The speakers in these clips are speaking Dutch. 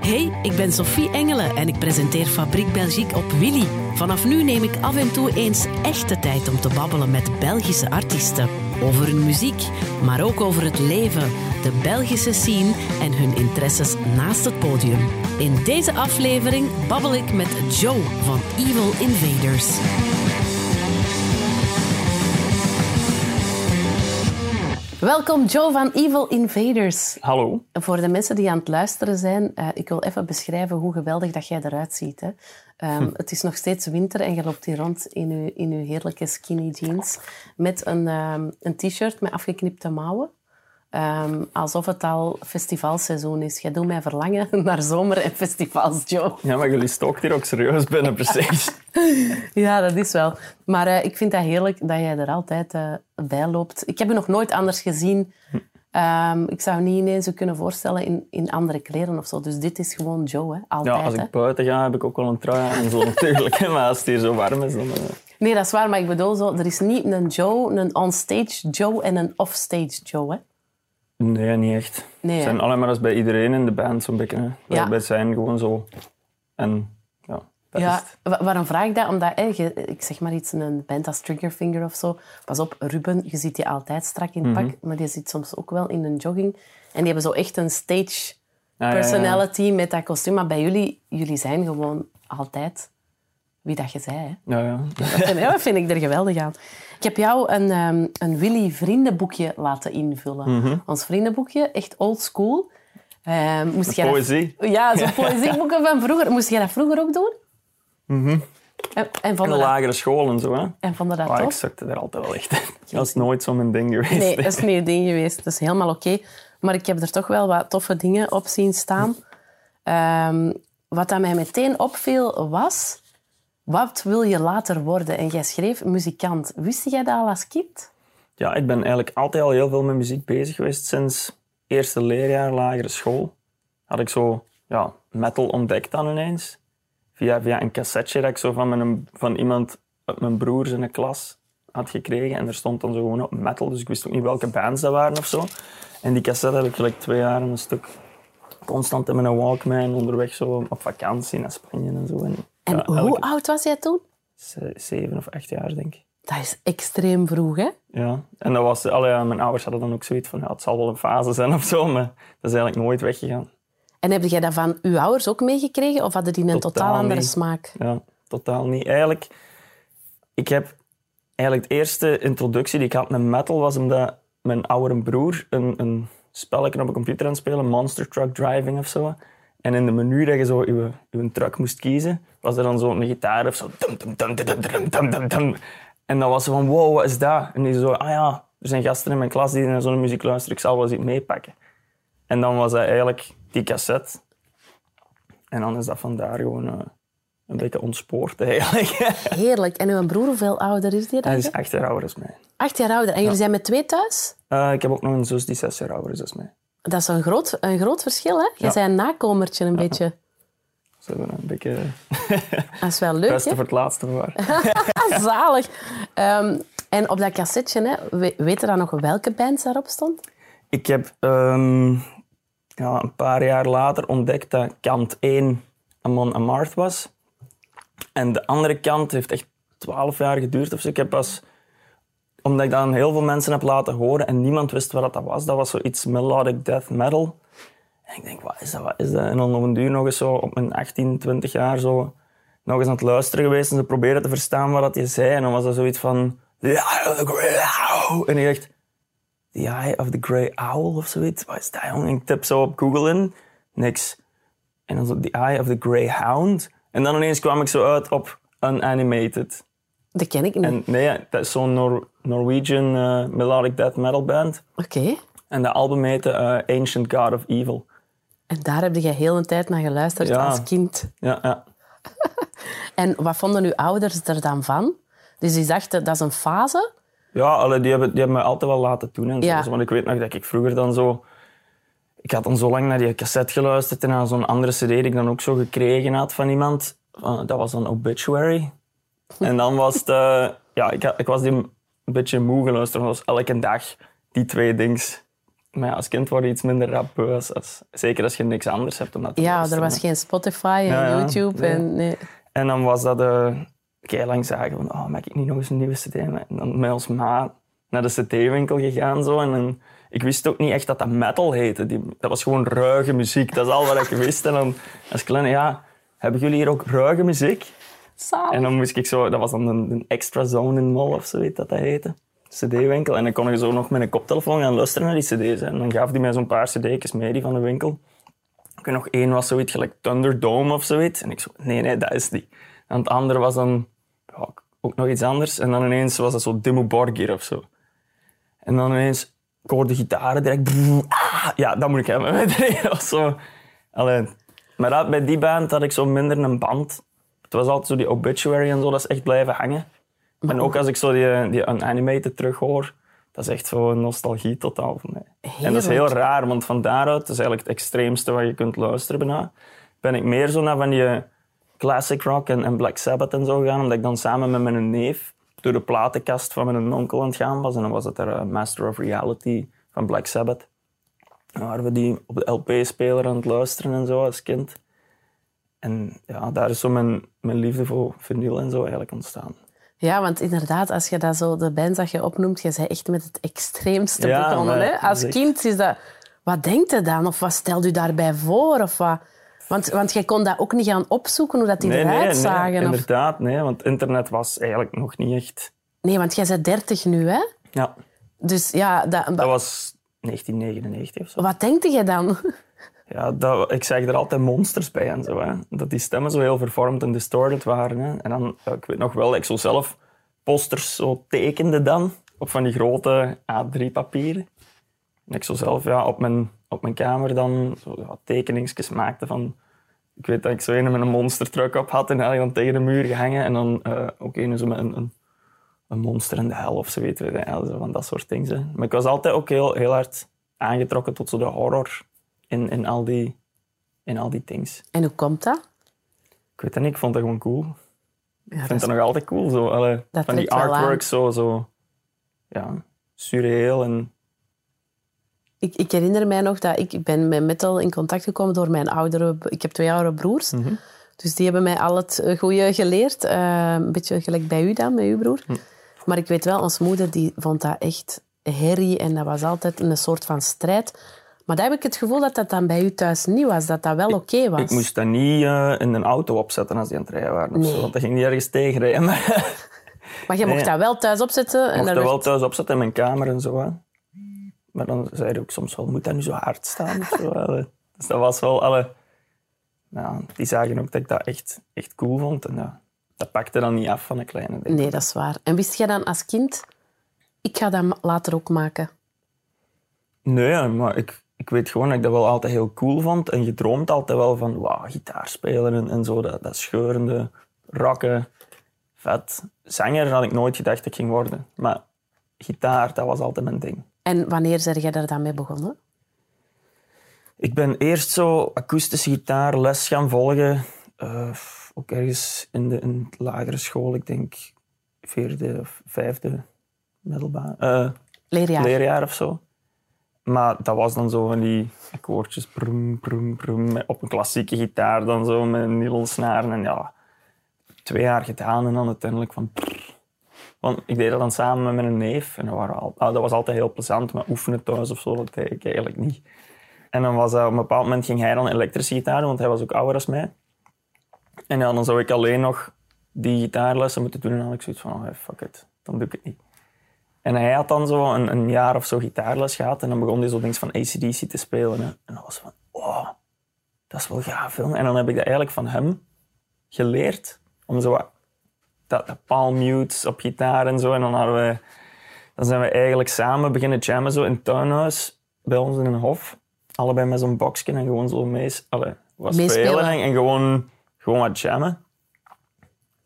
Hey, ik ben Sophie Engelen en ik presenteer Fabriek Belgique op Willy. Vanaf nu neem ik af en toe eens echte tijd om te babbelen met Belgische artiesten. Over hun muziek, maar ook over het leven, de Belgische scene en hun interesses naast het podium. In deze aflevering babbel ik met Joe van Evil Invaders. Welkom Joe van Evil Invaders. Hallo. Voor de mensen die aan het luisteren zijn, uh, ik wil even beschrijven hoe geweldig dat jij eruit ziet. Hè. Um, hm. Het is nog steeds winter en je loopt hier rond in je, in uw heerlijke skinny jeans met een, um, een t-shirt met afgeknipte mouwen. Um, alsof het al festivalseizoen is. Jij doet mij verlangen naar zomer en festivals, Joe. Ja, maar jullie stokt hier ook serieus binnen, precies. ja, dat is wel. Maar uh, ik vind dat heerlijk dat jij er altijd uh, bij loopt. Ik heb je nog nooit anders gezien. Um, ik zou niet ineens kunnen voorstellen in, in andere kleren of zo. Dus dit is gewoon Joe, hè? altijd. Ja, als ik buiten ga, heb ik ook wel een trui en zo natuurlijk. maar als het hier zo warm is, dan... Uh... Nee, dat is waar. Maar ik bedoel, zo, er is niet een Joe, een onstage Joe en een offstage Joe, hè? Nee, niet echt. Nee, het zijn alleen maar als bij iedereen in de band zo'n beetje. Hè. Ja. Wij zijn gewoon zo. En ja, ja, waarom vraag ik dat? Omdat, ik zeg maar iets, een band als Triggerfinger of zo. Pas op, Ruben, je ziet die altijd strak in het pak, mhm. maar die zit soms ook wel in een jogging. En die hebben zo echt een stage ah, personality met dat kostuum. Maar bij jullie, jullie zijn gewoon altijd wie dat je zei. Hè? Ja, ja. Dat, vind, dat vind ik er geweldig aan. Ik heb jou een, um, een Willy vriendenboekje laten invullen. Mm Ons vriendenboekje, echt old school. Uh, moest jij poëzie? Dat, ja, zo'n poëzieboeken van vroeger. Moest jij dat vroeger ook doen? Mm En, en In de lagere school en zo. Hè? En vond je dat oh, Ik zakte er altijd wel echt Dat is nooit zo mijn ding geweest. Nee, dat is niet een ding geweest. Dat is helemaal oké. Maar ik heb er toch wel wat toffe dingen op zien staan. Um, wat dat mij meteen opviel was wat wil je later worden? En jij schreef muzikant. Wist jij dat al als kind? Ja, ik ben eigenlijk altijd al heel veel met muziek bezig geweest. Sinds eerste leerjaar lagere school had ik zo ja, metal ontdekt dan ineens. Via, via een cassetje dat ik zo van, mijn, van iemand uit mijn broers in de klas had gekregen. En er stond dan zo gewoon op metal, dus ik wist ook niet welke bands dat waren of zo. En die cassette heb ik gelijk twee jaar een stuk constant in mijn Walkman onderweg zo op vakantie naar Spanje en zo. Hoe oud was jij toen? Zeven of acht jaar, denk ik. Dat is extreem vroeg, hè? Ja, en dat was, allee, mijn ouders hadden dan ook zoiets van, ja, het zal wel een fase zijn of zo, maar dat is eigenlijk nooit weggegaan. En heb jij dat van uw ouders ook meegekregen, of hadden die een totaal, andere smaak? Ja, totaal niet. Eigenlijk, ik heb eigenlijk de eerste introductie die ik had met metal was omdat mijn oudere broer een, een spelletje op een computer aan het spelen, Monster Truck Driving of zo. En in de menu dat je zo je, je truck moest kiezen, was er dan zo'n gitaar of zo. En dan was ze van, wow, wat is dat? En die zo, ah ja, er zijn gasten in mijn klas die naar zo'n muziek luisteren, ik zal wel eens iets meepakken. En dan was dat eigenlijk die cassette. En dan is dat vandaar gewoon uh, een beetje ontspoord eigenlijk. Heerlijk. En uw broer, hoeveel ouder is die dan? Hij is acht jaar ouder dan mij. Acht jaar ouder. En jullie zijn met twee thuis? Uh, ik heb ook nog een zus die zes jaar ouder is dan mij. Dat is een groot, een groot verschil, hè? Je bent een nakomertje een beetje. Ze hebben een beetje... Dat is wel leuk, Beste voor het laatste waar. Zalig. Um, en op dat cassetje, hè, weet je dan nog welke band daarop stond? Ik heb um, ja, een paar jaar later ontdekt dat kant 1 Amon Amarth was. En de andere kant heeft echt twaalf jaar geduurd of zo. Ik heb pas omdat ik dan heel veel mensen heb laten horen en niemand wist wat dat was. Dat was zoiets melodic death metal. En ik denk, wat is dat, wat is dat? En dan op een duur nog eens zo op mijn 18, 20 jaar zo nog eens aan het luisteren geweest en ze probeerden te verstaan wat je zei. En dan was dat zoiets van, The Eye of the Grey Owl. En ik dacht, The Eye of the Grey Owl of zoiets. Wat is dat, jongen? Ik tip zo op Google in, niks. En dan zo The Eye of the Greyhound. En dan ineens kwam ik zo uit op Unanimated. Dat ken ik niet. En, nee, dat is zo'n Norwegian uh, melodic death metal band. Oké. En de album heette uh, Ancient God of Evil. En daar heb je heel een tijd naar geluisterd als kind. Ja, ja. en wat vonden uw ouders er dan van? Dus die dachten, dat is een fase? Ja, allee, die, hebben, die hebben me altijd wel laten doen. En ja. zo. Want ik weet nog dat ik vroeger dan zo... Ik had dan zo lang naar die cassette geluisterd en naar zo'n andere cd die ik dan ook zo gekregen had van iemand. Uh, dat was dan Obituary. En dan was het... Uh, ja, ik, ik was die een beetje moe geluisterd. was elke dag die twee dings Maar ja, als kind word je iets minder rap als, als- zeker als je niks anders hebt om dat te Ja, er was geen Spotify en Ja. YouTube. En, nee. En dan was dat uh, lang zagen van, oh, maak ik niet nog eens een nieuwe cd? En dan met ons ma naar de cd-winkel gegaan zo. En ik wist ook niet echt dat dat metal heette. Die, dat was gewoon ruige muziek. Dat is al wat ik wist. En dan als kleine, ja, hebben jullie hier ook ruige muziek? En dan moest ik zo, dat was dan een, een extra zone in Mol of zoiets dat dat heette. CD-winkel. En dan kon ik zo nog met een koptelefoon gaan luisteren naar die CD's. En dan gaf die mij zo'n paar CD's mee die van de winkel. Ik nog één was zoiets gelijk Thunderdome of zoiets. En ik zo, nee, nee, dat is die. En het andere was dan ja, ook nog iets anders. En dan ineens was dat zo Dimmu Borgir of zo. En dan ineens, ik hoorde gitaren direct. ah, ja, dat moet ik hebben. was zo. Allee, maar dat, bij die band had ik zo minder een band. Het was altijd zo die obituary en zo, dat is echt blijven hangen. En ook als ik zo die, die unanimated terughoor, dat is echt zo een nostalgie totaal voor mij. En dat is heel raar, want van daaruit, dat is eigenlijk het extreemste wat je kunt luisteren bijna, ben ik meer zo naar van die classic rock en, en Black Sabbath en zo gegaan, omdat ik dan samen met mijn neef door de platenkast van mijn onkel aan het gaan was. En dan was het er eh, Master of Reality van Black Sabbath. Dan waren we die op de LP-speler aan het luisteren en zo als kind. En ja, daar is zo mijn, mijn liefde voor vinyl en zo eigenlijk ontstaan. Ja, want inderdaad, als je dat zo, de band dat je opnoemt, je zei echt met het extreemste Ja, begonnen. Hè? Als kind is dat... Wat denkt je dan? Of wat stelt u daarbij voor? Of wat? Want, want je kon dat ook niet gaan opzoeken, hoe dat die eruit zagen. of... inderdaad. Nee, want internet was eigenlijk nog niet echt... Nee, want jij bent 30 nu, hè? Ja, Dus ja, dat, dat was 1999 of zo. wat denkt je dan? Ja, ik zag er altijd monsters bij en zo. Hè. Dat die stemmen zo heel vervormd en distorted waren. En dan, ik weet nog wel, ik zo zelf posters zo tekende dan. Op van die grote A3-papieren. En ik zo zelf ja, op, mijn, op mijn kamer dan zo, maakte van... Ik weet dat ik zo een met een monstertruck op had en tegen de muur gehangen. En dan eh, ook een zo met een, een, monster in de hel of van dat soort dingen. Maar ik was altijd ook heel, heel hard aangetrokken tot zo de horror in, in, al die, in al die things. En hoe komt dat? Ik weet het niet, ik vond dat gewoon cool. Ja, Ik dat vind is- dat nog altijd cool. Zo. Allee, Dat van die artworks zo, zo ja, surreëel. En, Ik, ik herinner mij nog dat ik ben met metal in contact gekomen door mijn oudere... Ik heb twee oudere broers. Mhm. Dus die hebben mij al het eh, goede geleerd. Eh, een beetje gelijk bij u dan, met uw broer. Maar ik weet wel, onze moeder die vond dat echt herrie. En dat was altijd een soort van strijd. Maar daar heb ik het gevoel dat dat dan bij u thuis niet was. Dat dat wel oké was. ik moest dat niet eh, in een auto opzetten als die aan het rijden waren. Of zo, want dat ging niet ergens tegenrijden. Maar Maar je mocht dat wel thuis opzetten. ik mocht dat wel thuis opzetten in mijn kamer en zo. Hè. Maar dan zei hij ook soms wel, moet dat nu zo hard staan? Of zo, dus dat was wel... Allee, ja, die zagen ook dat ik dat echt, echt cool vond. En ja, dat pakte dan niet af van een kleine ding. Nee, dat is waar. En wist jij dan als kind... Ik ga dat later ook maken. Nee, maar ik, ik weet gewoon dat ik dat wel altijd heel cool vond. En je droomt altijd wel van wauw, gitaar spelen en, en zo. Dat, dat scheurende, rakken, vet. Zanger had ik nooit gedacht dat ik ging worden. Maar gitaar, dat was altijd mijn ding. En wanneer ben jij daar dan mee begonnen? Ik ben eerst zo akoestische gitaar les gaan volgen. eh, ook ergens in de, in de lagere school. Ik denk vierde of vijfde middelbaar. eh, Leerjaar. leerjaar of zo. Maar dat was dan zo van die akkoordjes, brum, brum, brum, op een klassieke gitaar dan zo met nylonsnaren. En ja, twee jaar gedaan en dan uiteindelijk van... prrr. Want ik deed dat dan samen met mijn neef en dat, waren al, ah, dat was altijd heel plezant, maar oefenen thuis of zo, dat deed ik eigenlijk niet. En dan was dat, op een bepaald moment ging hij dan elektrische gitaar want hij was ook ouder als mij. En ja, dan zou ik alleen nog die gitaarlessen moeten doen en dan had ik zoiets van, oh, fuck it, dan doe ik het niet. En hij had dan zo een, een jaar of zo gitaarles gehad. En dan begon hij zo dingen van ACDC te spelen. Hè. En dat was van, oh, dat is wel gaaf. Film. En dan heb ik dat eigenlijk van hem geleerd. Om zo wat- dat, dat palm mutes op gitaar en zo. En dan, hadden we, dan zijn we eigenlijk samen beginnen jammen zo in het tuinhuis. Bij ons in een hof. Allebei met zo'n boxje en gewoon zo mee, allee, wat spelen. En, en gewoon, gewoon wat jammen.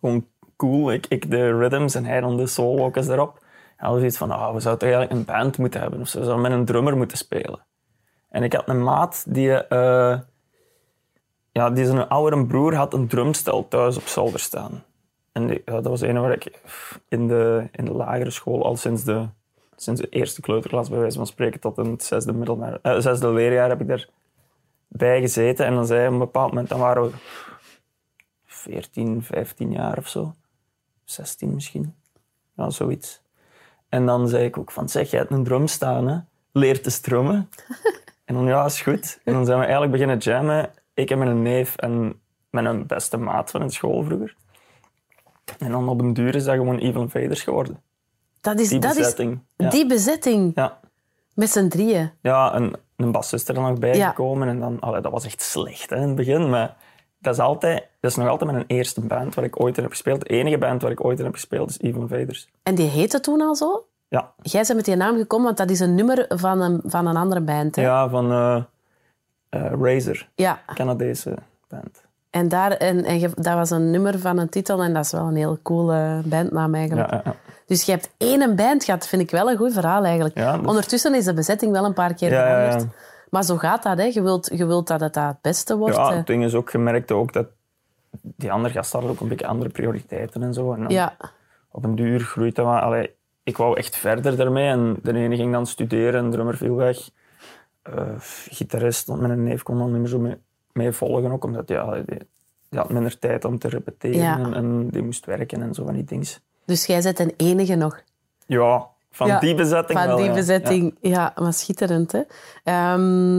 Gewoon cool. Ik, ik de rhythms en hij dan de solo's erop. En hadden zoiets van, ah, we zouden eigenlijk een band moeten hebben. Of we zouden met een drummer moeten spelen. En ik had een maat die... eh ja, die zijn oudere broer had een drumstel thuis op zolder staan. En dat was een waar ik in de, in de lagere school al sinds de sinds de eerste kleuterklas bij wijze van spreken tot het zesde, middelbaar, eh, zesde leerjaar heb ik daarbij gezeten. En dan zei op een bepaald moment, dan waren we 14, 15 jaar of zo. 16 misschien. Ja, zoiets. En dan zei ik ook van, zeg, jij hebt een drum staan, hè? leer te strummen. en dan, ja, is goed. En dan zijn we eigenlijk beginnen jammen. Ik en mijn neef en mijn beste maat van het school vroeger. En dan op een duur is dat gewoon Evil Invaders geworden. Dat is, Die dat is bezetting. Ja. die bezetting. Ja, Met z'n drieën. ja een, een bassist er nog bij Ja. gekomen. En dan, allee, dat was echt slecht hè, in het begin. Maar dat is, altijd, dat is nog altijd mijn eerste band waar ik ooit in heb gespeeld. De enige band waar ik ooit in heb gespeeld is Evil Invaders. En die heette toen al zo? Ja, Jij bent met die naam gekomen, want dat is een nummer van een, van een andere band. Hè? ja van eh eh, Razor, Ja. Canadese band. En, daar, en, en dat was een nummer van een titel en dat is wel een heel coole bandnaam eigenlijk. Ja. Dus je hebt één band gehad, vind ik wel een goed verhaal eigenlijk. Ja, dus- Ondertussen is de bezetting wel een paar keer veranderd. Maar zo gaat dat, hè. Je wilt, je wilt dat het dat het beste wordt. Ja, het ding is ook, je merkte ook dat die andere gasten hadden ook een beetje andere prioriteiten en zo. En ja. op een duur groeit dat maar. Allee, ik wou echt verder daarmee en de ene ging dan studeren, de drummer viel weg. Eh, gitarist, want mijn neef kon dan niet meer zo mee, mee volgen ook, omdat ja, die, die had minder tijd om te repeteren Ja. en, en die moest werken en zo van die dingen. Dus jij bent een enige nog. Ja, van Ja, die bezetting Van wel, die ja. bezetting, ja. maar schitterend. Hè? Ehm,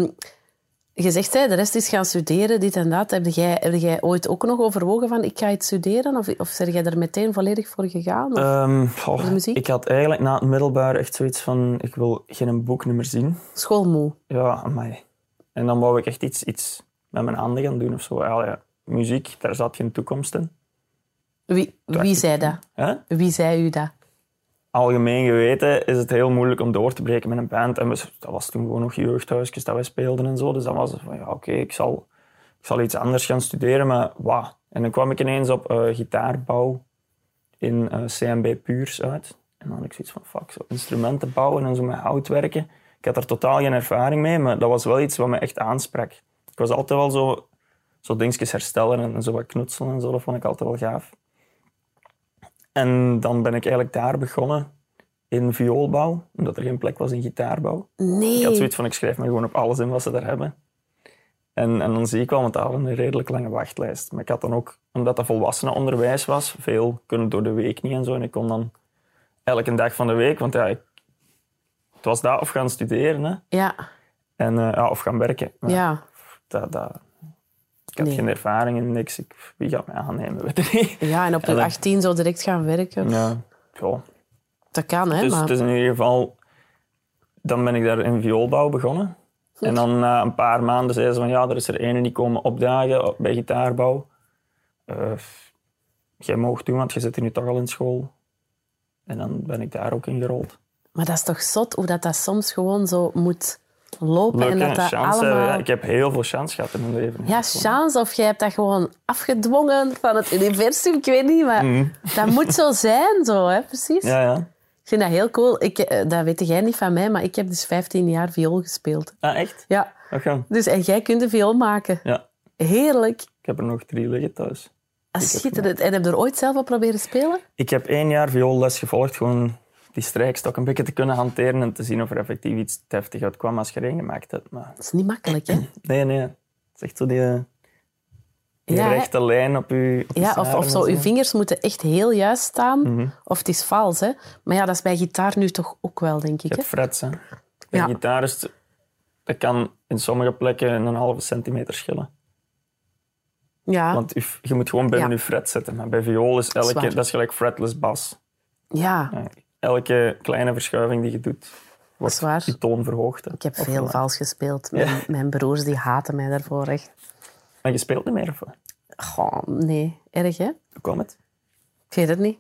je zegt, hè, de rest is gaan studeren, dit en dat. Heb jij, heb jij ooit ook nog overwogen van ik ga iets studeren? Of, of ben jij er meteen volledig voor gegaan? Goh, de muziek? ik had eigenlijk na het middelbaar echt zoiets van, ik wil geen boek meer zien. Schoolmoe. Ja, amai. En dan wou ik echt iets, iets met mijn handen gaan doen of zo. Ja, ja, muziek, daar zat geen toekomst in. Wie, wie zei dat? Wie zei u dat? Algemeen geweten is het heel moeilijk om door te breken met een band. En dat was toen gewoon nog jeugdhuisjes dat wij speelden en zo. Dus dan was het van, ja, oké, ik, zal, ik zal iets anders gaan studeren, maar wat? En dan kwam ik ineens op eh, gitaarbouw in eh, CMB Puurs uit. En dan had ik zoiets van, fuck, zo instrumenten bouwen en zo met hout werken. Ik had er totaal geen ervaring mee, maar dat was wel iets wat me echt aansprak. Ik was altijd wel zo, zo dingetjes herstellen en zo wat knutselen en zo. Dat vond ik altijd wel gaaf. En dan ben ik eigenlijk daar begonnen in vioolbouw, omdat er geen plek was in gitaarbouw. Nee. Ik had zoiets van, ik schrijf me gewoon op alles in wat ze daar hebben. En, en dan zie ik wel, want daar hadden een redelijk lange wachtlijst. Maar ik had dan ook, omdat dat volwassenenonderwijs was, veel kunnen door de week niet en zo. En ik kon dan elke dag van de week, want ja, ik, het was dat of gaan studeren hè. Ja, En, eh, ja, of gaan werken. Maar ja. dat, dat, ik had Nee. geen ervaring in niks. Ik, wie gaat mij aannemen, weet ik niet. ja, en op je En dan- 18 zo direct gaan werken. Ja, ja. Dat kan, hè? Dus maar... is in ieder geval... Dan ben ik daar in vioolbouw begonnen. En dan na een paar maanden zeiden ze van ja, er is er ene die komen opdagen bij gitaarbouw. Eh, jij mag doen, want je zit hier nu toch al in school. En dan ben ik daar ook in gerold. Maar dat is toch zot hoe dat, dat soms gewoon zo moet lopen Leuk, en dat dat Chance, allemaal... ja, ik heb heel veel chance gehad in mijn leven. Ja, chance, of jij hebt dat gewoon afgedwongen van het universum, ik weet niet, maar dat moet zo zijn, zo, hè, precies. Mhm. Ja, ja. Ik vind dat heel cool. Ik, eh, dat weet jij niet van mij, maar ik heb dus 15 jaar viool gespeeld. Ah, echt? Ja, gaan. dus en jij kunt de viool maken. Ja. Heerlijk. Ik heb er nog drie liggen thuis. Ah, Schitterend. En heb je er ooit zelf op proberen spelen? Ik heb één jaar vioolles gevolgd, gewoon die strijkstok een beetje te kunnen hanteren en te zien of er effectief iets deftig uit kwam als je er één gemaakt hebt. Maar Dat is niet makkelijk, hè? nee, nee. Het is echt zo die, eh, die Ja, hè? rechte lijn op je op Ja, of, of zo, je vingers moeten echt heel juist staan. Mhm. Of het is vals, hè? Maar ja, dat is bij gitaar nu toch ook wel, denk ik. Hè? hebt frets, hè. Bij Ja. gitaar is het- dat kan in sommige plekken een halve centimeter schillen. Ja, Want je, je moet gewoon binnen Ja. je fret zitten. Maar bij viool is elke... waar. Dat is gelijk fretless bas. ja. Ja, Elke kleine verschuiving die je doet, wordt waar. die toon verhoogd. hè. ik heb Of veel vals gespeeld. Mijn, mijn broers die haten mij daarvoor echt. Maar je speelt niet meer, of wat? Goh, nee, erg hè? Hoe kwam het? Ik weet het niet.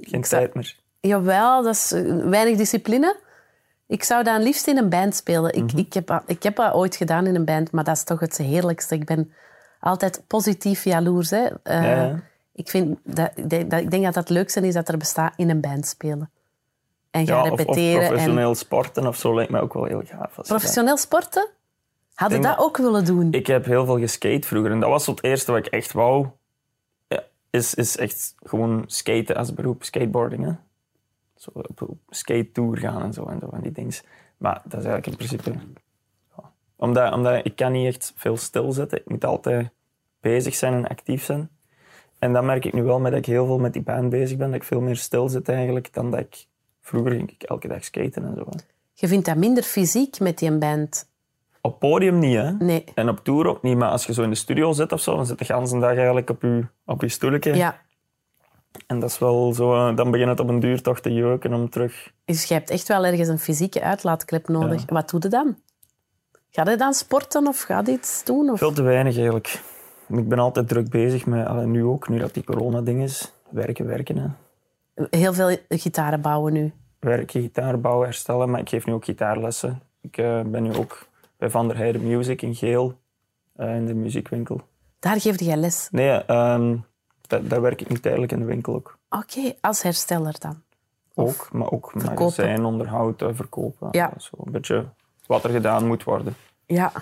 Geen tijd meer. Jawel, dat is eh, weinig discipline. Ik zou dan liefst in een band spelen. Ik, ik, heb, ik heb dat ooit gedaan in een band, maar dat is toch het heerlijkste. Ik ben altijd positief jaloers. Hè. Eh, Ja. Ik, vind dat, dat, ik denk dat dat het leukste is dat er bestaat in een band spelen. En gaan Ja, of, of repeteren. en professioneel sporten of zo lijkt mij ook wel heel gaaf. je professioneel sporten? Ik denk dat ook willen doen? Ik heb heel veel geskate vroeger en dat was het eerste wat ik echt wou. Ja, is, is echt gewoon skaten als beroep, skateboarding. Hè? zo op, op skate tour gaan en zo en zo van die dingen. Maar dat is eigenlijk in principe. ja. Omdat, omdat ik kan niet echt veel stilzitten. Ik moet altijd bezig zijn en actief zijn. En dat merk ik nu wel met dat ik heel veel met die band bezig ben. Dat ik veel meer stil zit eigenlijk dan dat ik. Vroeger ging ik elke dag skaten en zo. hè. Je vindt dat minder fysiek met die band? Op podium niet, hè? Nee. En op tour ook niet. Maar als je zo in de studio zit of zo, dan zit de hele dag eigenlijk op je, op je stoeltje. Ja. En dat is wel zo, eh, dan begint het op een duur toch te jeuken om terug. Dus je hebt echt wel ergens een fysieke uitlaatklep nodig. Wat doe je dan? Ga je dan sporten of ga je iets doen? Of? Veel te weinig eigenlijk. Ik ben altijd druk bezig met, nu ook, nu dat die corona-ding is. Werken, werken. Hè. Heel veel gitaren bouwen nu. Werken, gitaar bouwen, herstellen. Maar ik geef nu ook gitaarlessen. Ik eh, ben nu ook bij Van der Heijden Music in Geel, eh, in de muziekwinkel. Daar geef je les. Nee, ehm daar, daar werk ik nu tijdelijk in de winkel ook. Oké, als hersteller dan. Ook, maar ook verkopen. magazijn, onderhoud, eh, verkopen. Ja. Zo een beetje wat er gedaan moet worden. Ja.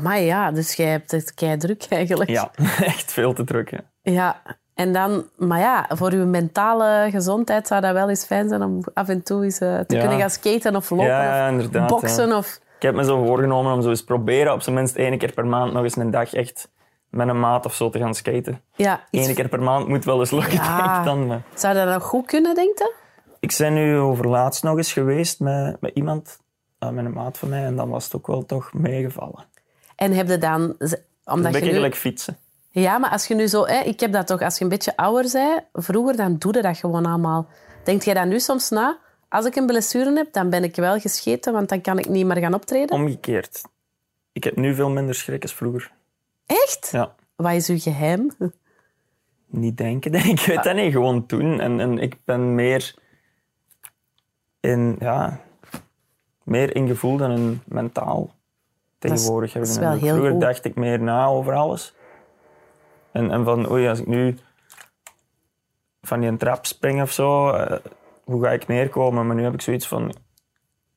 Maar ja, dus jij hebt het kei druk eigenlijk. Ja, echt veel te druk. Hè. Ja. En dan, maar ja, voor uw mentale gezondheid zou dat wel eens fijn zijn om af en toe eens eh, te Ja. kunnen gaan skaten of lopen Ja, of boksen. ja. Of... Ik heb me zo voorgenomen om zo eens proberen op zijn minst één keer per maand nog eens een dag echt met een maat of zo te gaan skaten. Ja, iets- Eén keer per maand moet wel eens lukken, Ja. denk ik dan. Maar Zou dat nog goed kunnen, denk je? ik ben nu overlaatst nog eens geweest met, met iemand, eh, met een maat van mij, en dan was het ook wel toch meegevallen. En heb je dan... Een Omdat je beetje nu... gelijk fietsen. Ja, maar als je nu zo... Hè, ik heb dat toch, als je een beetje ouder bent, vroeger, dan doe je dat gewoon allemaal. Denk jij dan nu soms na? Als ik een blessure heb, dan ben ik wel gescheten, want dan kan ik niet meer gaan optreden. Omgekeerd. Ik heb nu veel minder schrik als vroeger. Echt? Ja. Wat is uw geheim? Niet denken, denk ik. Weet dat niet. Gewoon doen. En, en ik ben meer in, ja, meer in gevoel dan in mentaal tegenwoordig. dat is En wel heel Vroeger goed. dacht ik meer na over alles. En, en van, oei, als ik nu van die trap spring of zo, eh, hoe ga ik neerkomen? Maar nu heb ik zoiets van,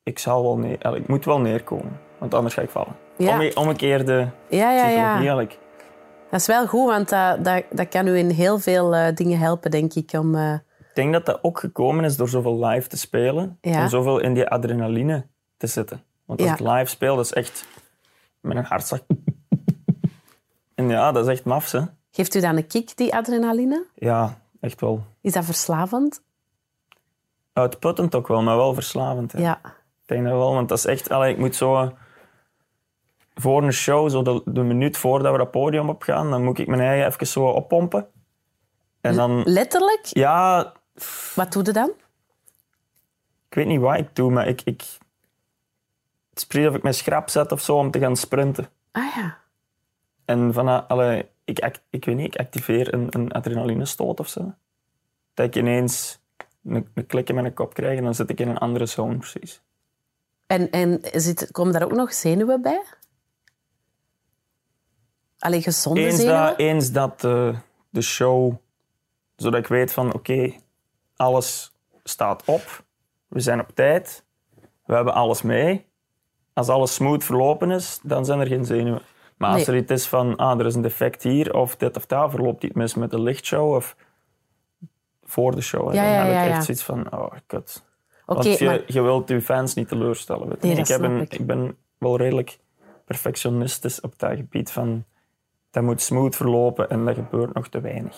ik zal wel neer, ik moet wel neerkomen, want anders ga ik vallen. Ja. Omge- omgekeerde Ja, ja, psychologie ja. eigenlijk. Dat is wel goed, want dat, dat, dat kan u in heel veel eh, dingen helpen, denk ik. Om, eh, Ik denk dat dat ook gekomen is door zoveel live te spelen Ja. en zoveel in die adrenaline te zitten. Want als Ja. ik live speel, dat is echt met een hartslag. en ja, dat is echt maf, hè? Geeft u dan een kick, die adrenaline? Ja, echt wel. Is dat verslavend? Uitputtend ook wel, maar wel verslavend. Hè? Ja. Ik denk dat wel, want dat is echt... Allee, ik moet zo... Voor een show, zo de, de minuut voordat we dat podium op gaan, dan moet ik mijn eigen even zo oppompen. En dan... Letterlijk? Ja, Wat doe je dan? ik weet niet wat ik doe, maar ik... ik het is precies of ik mijn schrap zet of zo om te gaan sprinten. Ah ja. En van, allee, ik, weet niet, ik activeer een, een adrenalinestoot of zo. Dat ik ineens een, een klik in mijn kop krijg en dan zit ik in een andere zone precies. En, en zit, komen daar ook nog zenuwen bij? Allee, gezonde Eens zenuwen? dat, eens dat de, de show, zodat ik weet van oké, alles staat op, we zijn op tijd, we hebben alles mee. Als alles smooth verlopen is, dan zijn er geen zenuwen. Maar als Nee. er iets is van, ah, er is een defect hier, of dit of dat, verloopt iets mis met de lichtshow, of voor de show, Ja, dan ja, heb ja, ik echt zoiets van, oh, kut. Want je, maar je wilt je fans niet teleurstellen. Weet. Nee, ik, heb een, ik. ik ben wel redelijk perfectionistisch op dat gebied van dat moet smooth verlopen en dat gebeurt nog te weinig.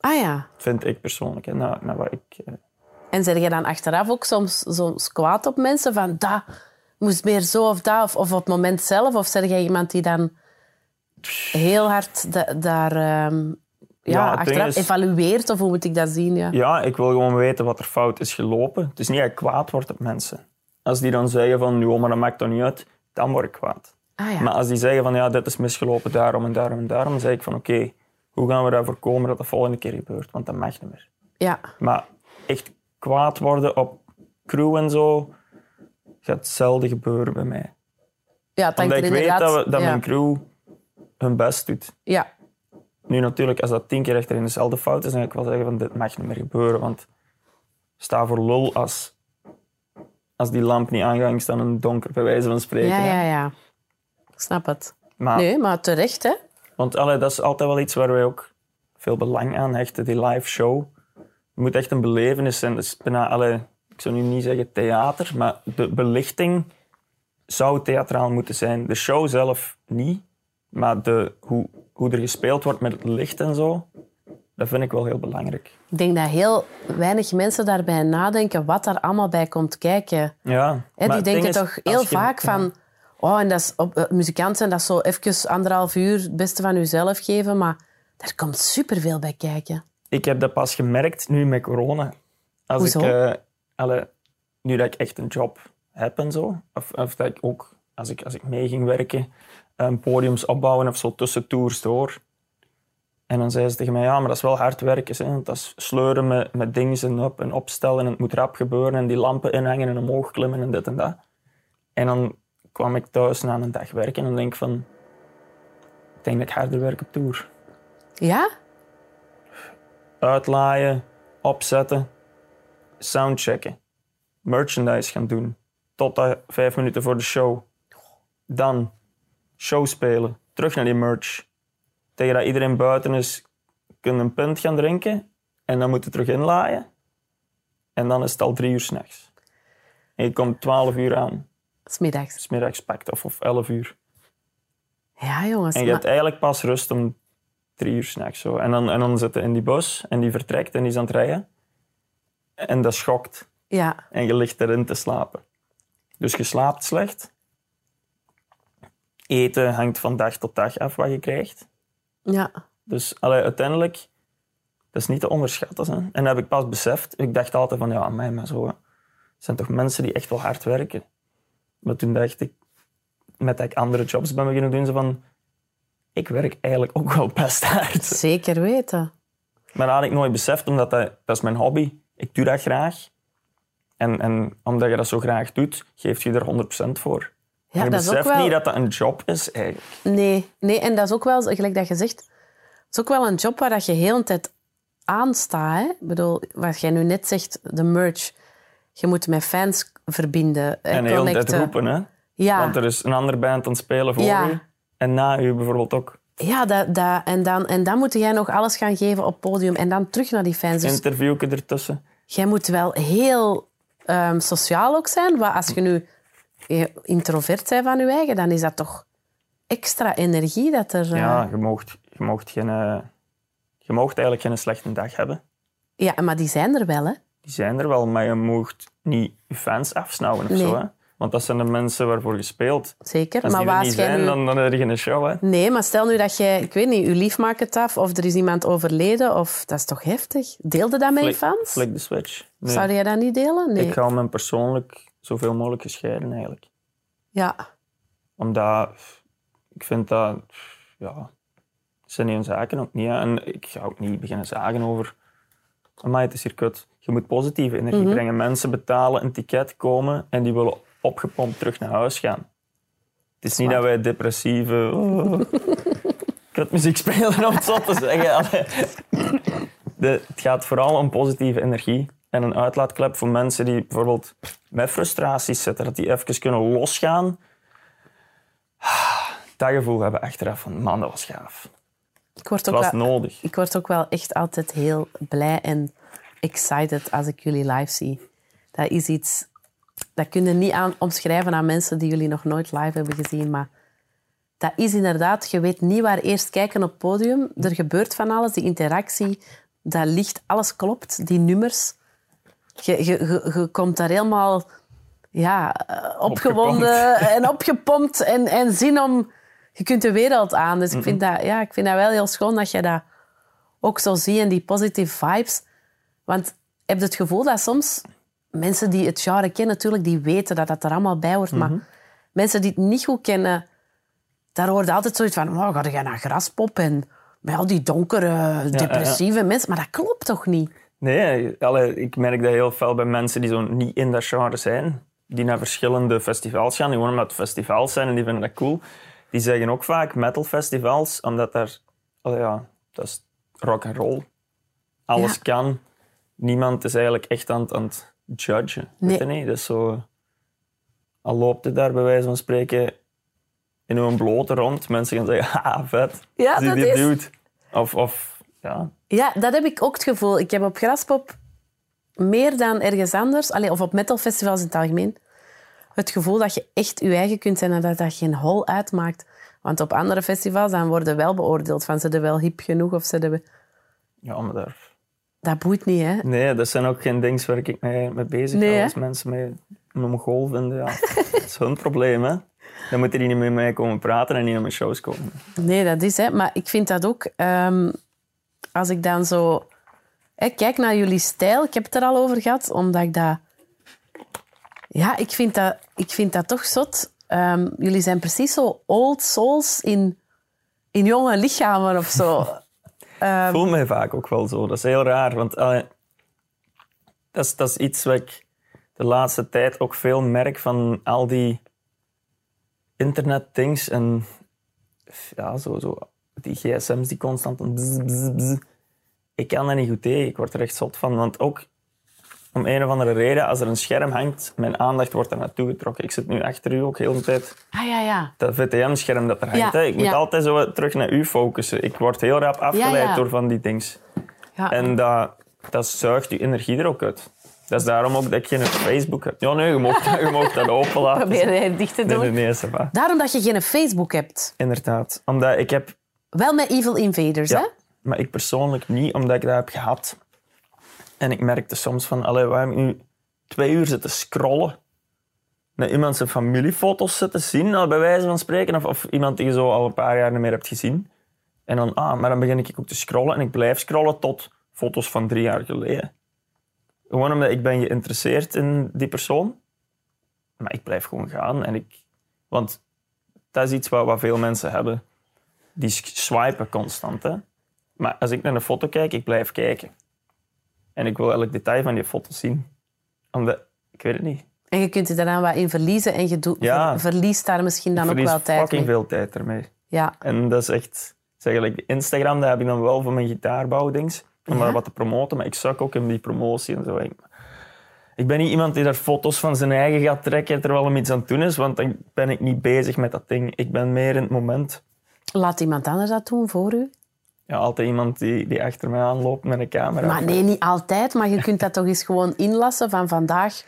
ah ja. Vind ik persoonlijk. Hè. Nou, nou, wat ik, eh, En zeg je dan achteraf ook soms, soms kwaad op mensen van dat moest meer zo of dat, of, of op het moment zelf? Of zeg jij iemand die dan heel hard da- daar ehm, ja, Ja, het ding achteraf is- evalueert? Of hoe moet ik dat zien? Ja. ja, ik wil gewoon weten wat er fout is gelopen. Het is niet dat ik kwaad word op mensen. Als die dan zeggen van, joh, maar dat maakt toch niet uit, dan word ik kwaad. Ah ja. Maar als die zeggen van, ja, dit is misgelopen daarom en daarom en daarom, dan zeg ik van, oké, hoe gaan we ervoor komen dat de volgende keer gebeurt? Want dat mag niet meer. ja. Maar echt kwaad worden op crew en zo, gaat zelden gebeuren bij mij. ja, Omdat ik weet dat, we, dat ja. mijn crew hun best doet. Ja. Nu natuurlijk, als dat tien keer achterin dezelfde fout is, dan ga ik wel zeggen van dit mag niet meer gebeuren. Want sta voor lul als, als die lamp niet aangaat, staan in het donker, bij wijze van spreken. Ja, ja, ja. Ik snap het. Maar, Nee, maar terecht, hè? Want allee, dat is altijd wel iets waar wij ook veel belang aan hechten, die live show. Het moet echt een belevenis zijn. Dus bijna, allee, ik zou nu niet zeggen theater, maar de belichting zou theatraal moeten zijn. De show zelf niet, maar de, hoe, hoe er gespeeld wordt met het licht en zo, dat vind ik wel heel belangrijk. Ik denk dat heel weinig mensen daarbij nadenken wat daar allemaal bij komt kijken. Ja, maar die denken is, toch heel je- vaak ja. van... Oh, en dat is op, eh, muzikant zijn, dat is zo even anderhalf uur het beste van jezelf geven. Maar daar komt superveel bij kijken. Ik heb dat pas gemerkt nu met corona. Als Hoezo? Ik, eh, alle, nu dat ik echt een job heb en zo, of, of dat ik ook, als ik, als ik mee ging werken, um, podiums opbouwen of zo tussen tours door. En dan zei ze tegen mij, ja, maar dat is wel hard werken. Hè? Dat is sleuren met, met dingen en op en opstellen en het moet rap gebeuren en die lampen inhangen en omhoog klimmen en dit en dat. En dan kwam ik thuis na een dag werken en dan denk ik van, ik denk dat ik harder werk op tour Ja? uitlaaien, opzetten, soundchecken, merchandise gaan doen. Tot vijf minuten voor de show. Dan show spelen, terug naar die merch. Tegen dat iedereen buiten is, kun je een pint gaan drinken en dan moet je terug inlaaien. En dan is het al drie uur s'nachts. En je komt twaalf uur aan, Smiddags. smiddags pakt of, of elf uur. Ja, jongens. En je maar- hebt eigenlijk pas rust om drie uur s'nachts. zo. En dan, en dan zit je in die bus en die vertrekt en die is aan het rijden. En dat schokt. Ja, En je ligt erin te slapen. Dus je slaapt slecht. Eten hangt van dag tot dag af wat je krijgt. ja. Dus allee, uiteindelijk, dat is niet te onderschatten. Hè. En dat heb ik pas beseft. Ik dacht altijd van, ja, mij, maar zo. hè. Het zijn toch mensen die echt wel hard werken. Maar toen dacht ik, met dat ik andere jobs ben beginnen doen, zo van, ik werk eigenlijk ook wel best hard. Zeker weten. Maar dat had ik nooit beseft, omdat dat, dat is mijn hobby. Ik doe dat graag. En, en omdat je dat zo graag doet, geef je er 100% voor. Ja, je dat is ook beseft wel... niet dat dat een job is, eigenlijk. Nee, nee, en dat is ook wel, gelijk dat je zegt, het is ook wel een job waar dat je heel de tijd aanstaat. Hè? Ik bedoel, wat jij nu net zegt, de merch. Je moet met fans verbinden, eh, En heel tijd roepen, hè. Ja, Want er is een andere band aan het spelen voor Ja. u. En na u bijvoorbeeld ook. ja dat, dat, en, dan, en dan moet jij nog alles gaan geven op podium en dan terug naar die fans. Dus ertussen. jij moet wel heel ehm, sociaal ook zijn. Want als je nu introvert bent van je eigen, dan is dat toch extra energie dat er... eh, Ja, je moogt, je geen... eh, je eigenlijk geen slechte dag hebben. ja, maar die zijn er wel, hè. Die zijn er wel, maar je moogt niet je fans afsnauwen of Nee. zo. Hè? Want dat zijn de mensen waarvoor je speelt. Zeker. Als maar die er waar niet zijn, nu... dan, dan heb je geen show. Hè? Nee, maar stel nu dat jij, ik weet niet, je lief maakt het af of er is iemand overleden, of dat is toch heftig? Deelde dat met je fans? Flik de switch. Nee. Zou jij dat niet delen? Nee. Ik hou me persoonlijk zoveel mogelijk gescheiden eigenlijk. Ja, Omdat ik vind dat, ja, het zijn niet zaken ook niet. hè. En ik ga ook niet beginnen zagen over, maar het is hier kut. Je moet positieve energie Mhm. brengen. Mensen betalen een ticket, komen en die willen opgepompt terug naar huis gaan. Het is niet dat wij depressieve oh, kutmuziek spelen, om het zo te zeggen. De, het gaat vooral om positieve energie en een uitlaatklep voor mensen die bijvoorbeeld met frustraties zitten, dat die even kunnen losgaan dat gevoel hebben achteraf van, man, dat was gaaf. ik word, Het ook was wel, nodig. ik word ook wel echt altijd heel blij en excited als ik jullie live zie. Dat is iets... Dat kun je niet aan, omschrijven aan mensen die jullie nog nooit live hebben gezien, maar dat is inderdaad... Je weet niet waar eerst kijken op het podium. Er gebeurt van alles, die interactie, dat licht, alles klopt, die nummers. Je, je, komt daar helemaal ja, eh, opgewonden en opgepompt en, en zin om... Je kunt de wereld aan. Dus ik, vind dat, ja, ik vind dat wel heel schoon dat je dat ook zo ziet en die positive vibes. Want heb je het gevoel dat soms mensen die het genre kennen, natuurlijk, die weten dat dat er allemaal bij hoort. Maar mensen die het niet goed kennen, daar hoort altijd zoiets van, oh, ga je naar graspop en met al die donkere, depressieve mensen. Maar dat klopt toch niet? Nee, allee, ik merk dat heel veel bij mensen die zo niet in dat genre zijn, die naar verschillende festivals gaan, die gewoon omdat het festivals zijn en die vinden dat cool. Die zeggen ook vaak metalfestivals, omdat daar, allee, ja, dat is rock and roll. Alles Ja. kan. Niemand is eigenlijk echt aan het, aan het judgen. Nee. Weet niet? Dat is zo... Al loopt het daar bij wijze van spreken in een blote rond, mensen gaan zeggen, ha, vet. Ja, Zie dat die is- dude. Of, of ja, Ja, dat heb ik ook het gevoel. Ik heb op Graspop meer dan ergens anders, allee, of op metalfestivals in het algemeen, het gevoel dat je echt je eigen kunt zijn en dat dat geen hol uitmaakt. Want op andere festivals dan worden wel beoordeeld van ze er wel hip genoeg of ze er... Ja, maar daar... Dat boeit niet, hè? Nee, dat zijn ook geen dingen waar ik mee, mee bezig Nee, hè? Als mensen mij een Mongool vinden, ja, dat is hun probleem, hè. Dan moeten die niet met mij komen praten en niet naar mijn shows komen. Nee, dat is, hè. Maar ik vind dat ook... ehm, als ik dan zo... Kijk naar jullie stijl, ik heb het er al over gehad, omdat ik dat... Ja, ik vind dat, ik vind dat toch zot. Ehm, jullie zijn precies zo old souls in, in jonge lichamen of zo. Ik voel mij vaak ook wel zo. Dat is heel raar, want allee, dat, is, dat is iets wat ik de laatste tijd ook veel merk van al die internetdings en ja, zo, zo, die gsm's die constant een bzz, bzz, bzz. Ik kan daar niet goed tegen. Ik word er echt zot van, want ook om een of andere reden, als er een scherm hangt, mijn aandacht wordt er naartoe getrokken. Ik zit nu achter u ook heel de tijd Ah, ja, ja. dat VTM-scherm dat er hangt. Ja, hè. Ik moet ja. altijd zo terug naar u focussen. Ik word heel rap afgeleid Ja, door van die dings. ja. En dat, dat zuigt je energie er ook uit. Dat is daarom ook dat ik geen Facebook heb. Ja, nee, je mag, je mag dat open laten. Probeer het dicht te doen. nee, nee. Daarom dat je geen Facebook hebt. Inderdaad. Omdat ik heb... Wel met Evil Invaders, hè? Maar ik persoonlijk niet, omdat ik dat heb gehad. En ik merkte soms van, allee, waarom nu twee uur zitten scrollen? Naar iemand zijn familiefoto's zitten zien, al bij wijze van spreken. Of, of iemand die je zo al een paar jaar niet meer hebt gezien. En dan, ah, maar dan begin ik ook te scrollen. En ik blijf scrollen tot foto's van drie jaar geleden. Gewoon omdat ik ben geïnteresseerd in die persoon. Maar ik blijf gewoon gaan. En ik, want dat is iets wat, wat veel mensen hebben. Die swipen constant. Hè? Maar als ik naar een foto kijk, ik blijf kijken. En ik wil elk detail van die foto zien. Omdat, ik weet het niet. En je kunt je daaraan wat in verliezen en je doet, Ja. ver- verliest daar misschien dan ik ook wel tijd fucking mee. veel tijd ermee. Ja. En dat is echt... Zeg, like, Instagram, dat heb ik dan wel voor mijn gitaarbouwdings. Om Ja. maar wat te promoten. Maar ik zak ook in die promotie en zo. Ik, ik ben niet iemand die daar foto's van zijn eigen gaat trekken terwijl hem iets aan het doen is. Want dan ben ik niet bezig met dat ding. Ik ben meer in het moment. Laat iemand anders dat doen voor u. Ja, altijd iemand die, die achter mij aanloopt met een camera. Maar nee, niet altijd. Maar je kunt dat toch eens gewoon inlassen van vandaag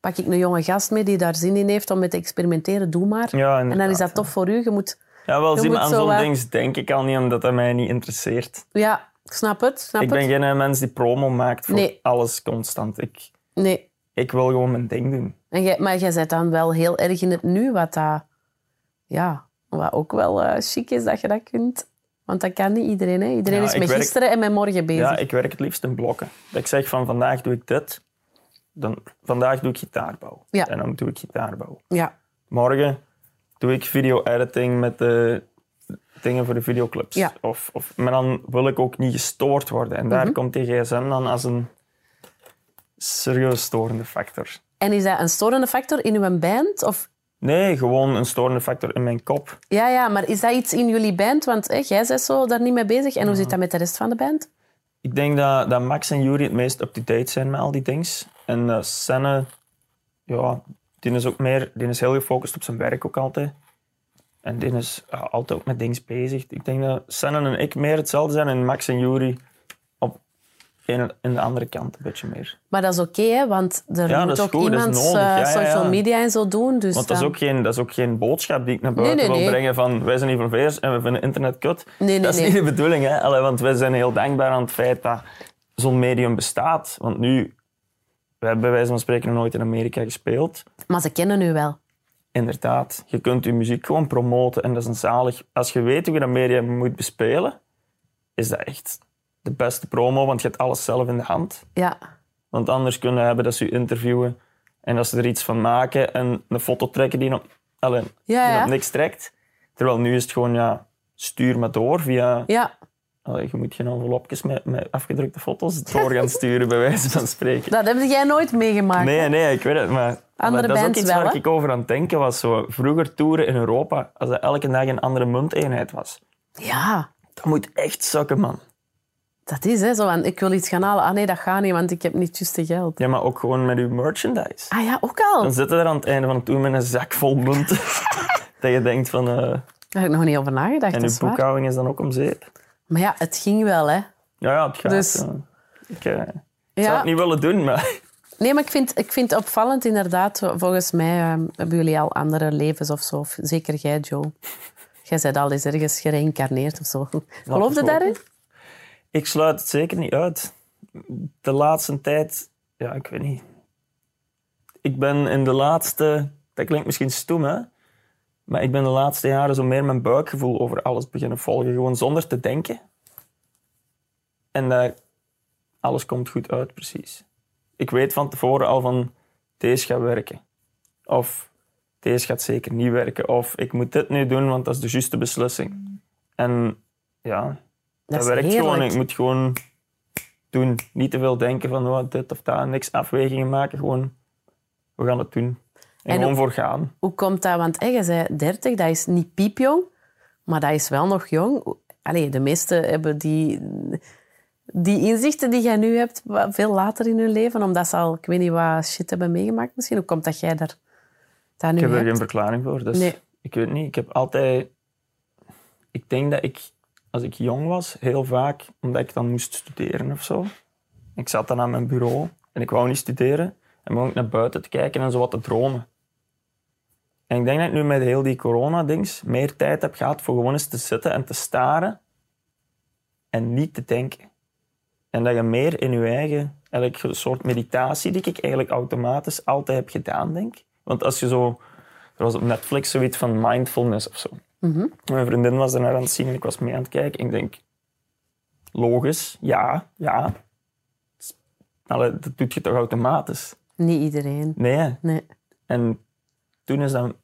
pak ik een jonge gast mee die daar zin in heeft om met te experimenteren. Doe maar. Ja, en dan is dat tof voor u. Je moet... Ja, wel maar moet aan zo zo'n ding denk ik al niet, omdat dat mij niet interesseert. Ja, ik snap het. Snap Ik ben het. geen mens die promo maakt voor Nee. alles constant. Ik, Nee. ik wil gewoon mijn ding doen. En jij, maar jij bent dan wel heel erg in het nu, wat, dat, ja, wat ook wel eh, chic is dat je dat kunt. Want dat kan niet iedereen. Hè? Iedereen Ja, is met werk- gisteren en met morgen bezig. Ja, ik werk het liefst in blokken. Dat ik zeg van vandaag doe ik dit, dan vandaag doe ik gitaarbouw. Ja. En dan doe ik gitaarbouw. ja. Morgen doe ik video-editing met de dingen voor de videoclips. Ja. Of, of, maar dan wil ik ook niet gestoord worden. En daar Mhm. komt die gsm dan als een serieus storende factor. En is dat een storende factor in uw band? Of, Nee, gewoon een storende factor in mijn kop. ja, ja, maar is dat iets in jullie band? Want hè, jij bent zo daar niet mee bezig. En hoe zit dat met de rest van de band? Ik denk dat, dat Max en Jury het meest up-to-date zijn met al die dingen. En uh, Senne, ja, die is ook meer, die is heel gefocust op zijn werk ook altijd. En die is ja, altijd ook met dingen bezig. Ik denk dat Senne en ik meer hetzelfde zijn en Max en Jury in de andere kant een beetje meer. Maar dat is oké, hè, want er Ja, moet ook goed, iemand nodig. eh, Ja, social ja. media en zo doen. Dus Want dat is, ook geen, dat is ook geen boodschap die ik naar buiten nee, wil nee. brengen van wij zijn innoveerders en we vinden internet kut. Nee, nee, dat is niet de bedoeling, hè? Allee, want wij zijn heel dankbaar aan het feit dat zo'n medium bestaat. Want nu, we hebben bij wijze van spreken nog nooit in Amerika gespeeld. Maar ze kennen u wel. Inderdaad, je kunt je muziek gewoon promoten en dat is een zalig. Als je weet hoe je dat medium moet bespelen, is dat echt de beste promo, want je hebt alles zelf in de hand. Ja. Want anders kunnen hebben dat ze je interviewen en dat ze er iets van maken en een foto trekken die, nog, allee, Ja, die ja. op niks trekt. Terwijl nu is het gewoon, ja, stuur maar door via... ja, Allee, je moet geen envelopjes met, met afgedrukte foto's door gaan sturen, bij wijze van spreken. dat heb jij nooit meegemaakt. Nee, nee, ik weet het. Maar, maar dat is ook iets wel, waar hè? ik over aan het denken was. Zo, vroeger toeren in Europa, als dat elke dag een andere munteenheid was. Ja, Dat moet echt zakken, man. Dat is hè, zo. van, ik wil iets gaan halen. Ah nee, dat gaat niet, want ik heb niet juist de geld. Ja, maar ook gewoon met je merchandise. Ah ja, ook al. Dan zitten er aan het einde van het tour met een zak vol munten. dat je denkt van... eh, Daar heb ik nog niet over nagedacht, en waar. boekhouding is dan ook om zeep. Maar ja, het ging wel, hè. Ja, ja, het gaat. Dus- ja. Ik, eh, Ik zou het niet willen doen, maar... Nee, maar ik vind, ik vind het opvallend inderdaad. Volgens mij ehm, hebben jullie al andere levens of zo. Zeker jij, Joe. Jij bent al eens ergens gereïncarneerd of zo. Geloof je daarin? Ik sluit het zeker niet uit. De laatste tijd... Ja, ik weet niet. Ik ben in de laatste... Dat klinkt misschien stoem, hè? Maar ik ben de laatste jaren zo meer mijn buikgevoel over alles beginnen volgen. Gewoon zonder te denken. En dat alles komt goed uit, precies. Ik weet van tevoren al van... Deze gaat werken. Of deze gaat zeker niet werken. Of ik moet dit nu doen, want dat is de juiste beslissing. En ja, Dat dat, werkt heerlijk. gewoon. Ik moet gewoon doen. Niet te veel denken van oh, dit of dat. Niks afwegingen maken. Gewoon, we gaan het doen. En, En gewoon ook- voor gaan. Hoe komt dat? Want hey, je zei 30, dat is niet piepjong, maar dat is wel nog jong. Allee, de meesten hebben die, die inzichten die jij nu hebt veel later in hun leven, omdat ze al, ik weet niet wat shit hebben meegemaakt misschien. Hoe komt dat jij daar, daar nu Ik heb er hebt? geen verklaring voor. Dus Nee. Ik weet niet. Ik heb altijd... Ik denk dat ik, als ik jong was, heel vaak, omdat ik dan moest studeren of zo. Ik zat dan aan mijn bureau en ik wou niet studeren. En begon ik naar buiten te kijken en zo wat te dromen. En ik denk dat ik nu met heel die corona-dings meer tijd heb gehad voor gewoon eens te zitten en te staren en niet te denken. En dat je meer in je eigen, eigenlijk soort meditatie die ik eigenlijk automatisch altijd heb gedaan, denk. Want als je zo, er was op Netflix zoiets van mindfulness of zo. Mijn vriendin was er naar aan het zien en ik was mee aan het kijken. En ik denk, logisch, ja, ja. Allee, dat doet je toch automatisch? Niet iedereen. Nee. Nee. En toen is, dat,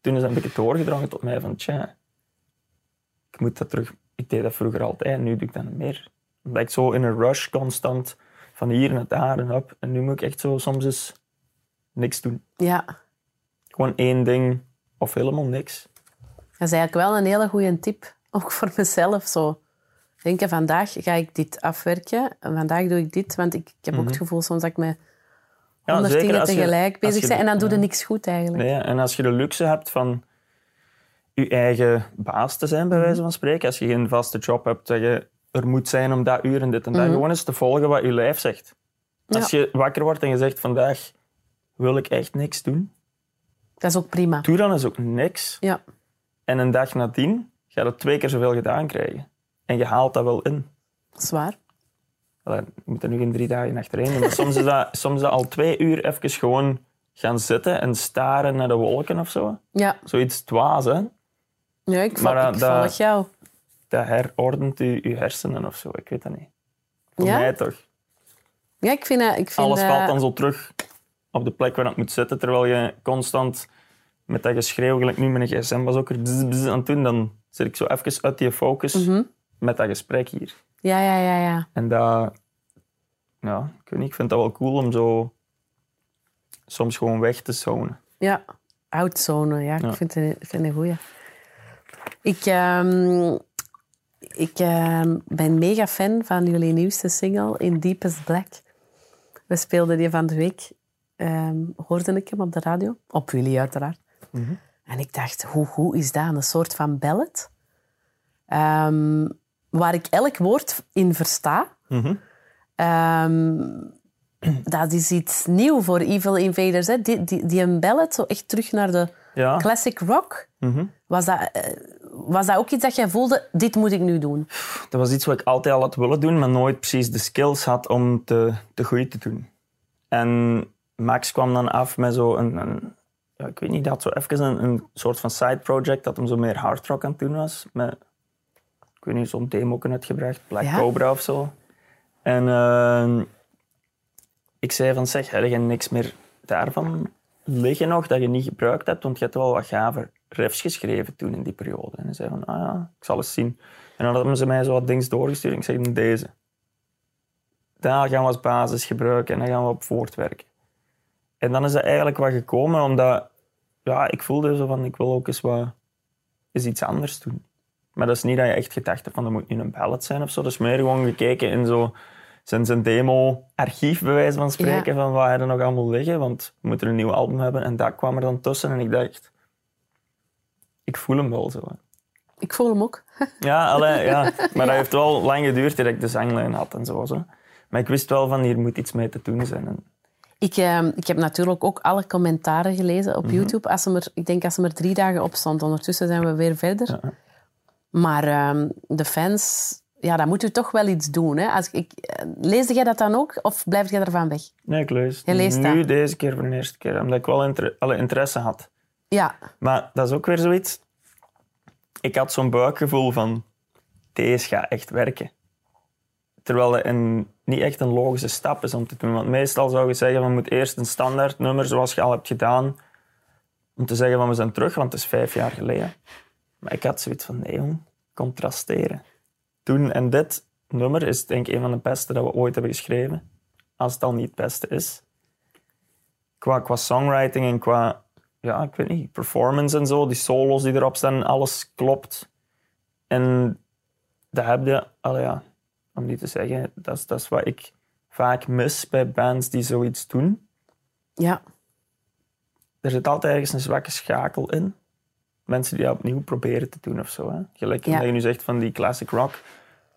toen is dat een beetje doorgedrongen tot mij van, tja, ik moet dat terug... Ik deed dat vroeger altijd en nu doe ik dat niet meer. Omdat ik zo in een rush constant van hier naar daar en op. En nu moet ik echt zo soms eens niks doen. Ja, Gewoon één ding of helemaal niks. Dat is eigenlijk wel een hele goede tip. Ook voor mezelf zo. Denken, vandaag ga ik dit afwerken. En vandaag doe ik dit. Want ik, ik heb ook het gevoel soms dat ik met Ja, honderd zeker dingen je- tegelijk bezig ben. En dan doe je ja. niks goed eigenlijk. Nee, en als je de luxe hebt van je eigen baas te zijn, bij wijze van spreken, als je geen vaste job hebt, dat je er moet zijn om dat uur en dit en dat, gewoon eens te volgen wat je lijf zegt. Als je wakker wordt en je zegt, vandaag wil ik echt niks doen, Dat is ook prima. doe dan eens ook niks. Ja. En een dag nadien ga je twee keer zoveel gedaan krijgen. En je haalt dat wel in. Zwaar. Allee, je moet er nu geen drie dagen achtereen doen, maar soms is, dat, soms is dat al twee uur even gewoon gaan zitten en staren naar de wolken of zo. Ja, Zoiets dwaas, hè? ja ik, Maar, uh, ik dat- volg jou. dat herordent je, je hersenen of zo. Ik weet dat niet. Voor Ja? mij toch. Ja, ik vind, dat- ik vind Alles valt dan zo terug op de plek waar het moet zitten, terwijl je constant met dat geschreeuw, gelijk nu met een gsm was ook er bzz, bzz aan het doen, dan zit ik zo even uit die focus Mhm. met dat gesprek hier. Ja, ja, ja, ja. En dat... Ja, ik weet niet, ik vind dat wel cool om zo soms gewoon weg te zonen. Ja, oudzone. Ja, Ja. ik vind het vind het een goeie. Ik, ehm, ik ehm, ben mega fan van jullie nieuwste single, In Deepest Black. We speelden die van de week. ehm, hoorde ik hem op de radio. Op jullie uiteraard. En ik dacht, hoe, hoe is dat? Een soort van ballad. Ehm, waar ik elk woord in versta. Ehm, dat is iets nieuw voor Evil Invaders. Hè? Die, die, die een ballad, zo echt terug naar de Ja, classic rock. Was, dat, eh, was dat ook iets dat jij voelde, dit moet ik nu doen? dat was iets wat ik altijd al had willen doen, maar nooit precies de skills had om te, te goed te doen. En Max kwam dan af met zo een, een ja, ik weet niet, dat had zo even een, een soort van side project dat hem zo meer hard rock aan het doen was. Met, ik weet niet, zo'n demo uitgebracht, Black Ja? Cobra of zo. En ehm, ik zei van, zeg, heb je niks meer daarvan liggen nog dat je niet gebruikt hebt? Want je hebt wel wat gave riffs geschreven toen in die periode. En hij zei van, ah ja, ik zal eens zien. En dan hadden ze mij zo wat dingen doorgestuurd ik zei, deze. Daar gaan we als basis gebruiken en dan gaan we op voortwerken. En dan is dat eigenlijk wat gekomen, omdat ja, ik voelde zo van, ik wil ook eens, wat, eens iets anders doen. Maar dat is niet dat je echt gedacht hebt van, dat moet nu een ballad zijn of zo. Dat is meer gewoon gekeken in zo zijn, zijn demo-archief, bij wijze van spreken, van wat hij er nog allemaal liggen. Want we moeten een nieuw album hebben. En dat kwam er dan tussen en ik dacht, ik voel hem wel zo. hè. Ik voel hem ook. Ja, allee, ja. maar dat heeft wel lang geduurd dat ik de zanglijn had en zo. zo. Maar ik wist wel van, hier moet iets mee te doen zijn. En Ik, eh, ik heb natuurlijk ook alle commentaren gelezen Mhm. op YouTube. Als er, ik denk als ze er drie dagen op stond. Ondertussen zijn we weer verder. Maar ehm, de fans, ja, dan moet u toch wel iets doen. Hè? Als ik, eh, leesde jij dat dan ook? Of blijf jij ervan weg? nee, ik lees. Je leest nu dat? deze keer voor de eerste keer, omdat ik wel inter- alle interesse had. Ja, Maar dat is ook weer zoiets. Ik had zo'n buikgevoel van, deze gaat echt werken. Terwijl het een, niet echt een logische stap is om te doen. Want meestal zou je zeggen, van, je moet eerst een standaard nummer, zoals je al hebt gedaan, om te zeggen van we zijn terug, want het is vijf jaar geleden. Maar ik had zoiets van, nee contrasteren. Toen en dit nummer is denk ik een van de beste dat we ooit hebben geschreven. Als het al niet het beste is. Qua, qua songwriting en qua, ja, ik weet niet, performance en zo, die solos die erop staan, alles klopt. En dat heb je, ja, om niet te zeggen, dat is, dat is wat ik vaak mis bij bands die zoiets doen. ja. Er zit altijd ergens een zwakke schakel in. Mensen die dat opnieuw proberen te doen of zo. Hè. Gelijk Ja. dat je nu zegt van die classic rock.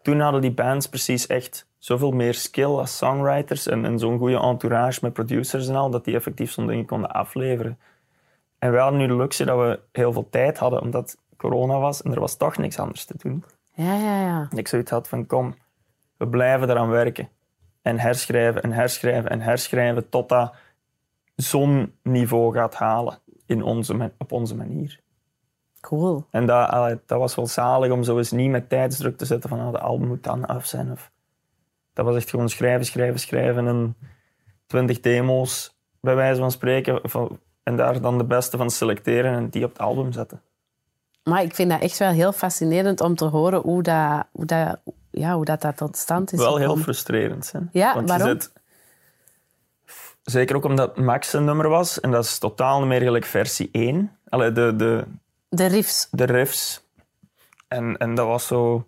Toen hadden die bands precies echt zoveel meer skill als songwriters en, en zo'n goede entourage met producers en al, dat die effectief zo'n dingen konden afleveren. En wij hadden nu de luxe dat we heel veel tijd hadden, omdat corona was en er was toch niks anders te doen. Ja, ja, ja. En ik zoiets had van, kom, we blijven eraan werken. En herschrijven en herschrijven en herschrijven tot dat zo'n niveau gaat halen in onze, op onze manier. Cool. En dat, dat was wel zalig om zo eens niet met tijdsdruk te zetten van ah, de album moet dan af zijn. Of, dat was echt gewoon schrijven, schrijven, schrijven en twintig demo's bij wijze van spreken. Van, en daar dan de beste van selecteren en die op het album zetten. Maar ik vind dat echt wel heel fascinerend om te horen hoe dat, hoe dat, ja, hoe dat, dat tot stand is Wel heel frustrerend. Hè? Ja, Want waarom? Zeker ook omdat Max een nummer was en dat is totaal niet meer gelijk versie 1. Allee, de, de, De riffs. de riffs. En, en dat was zo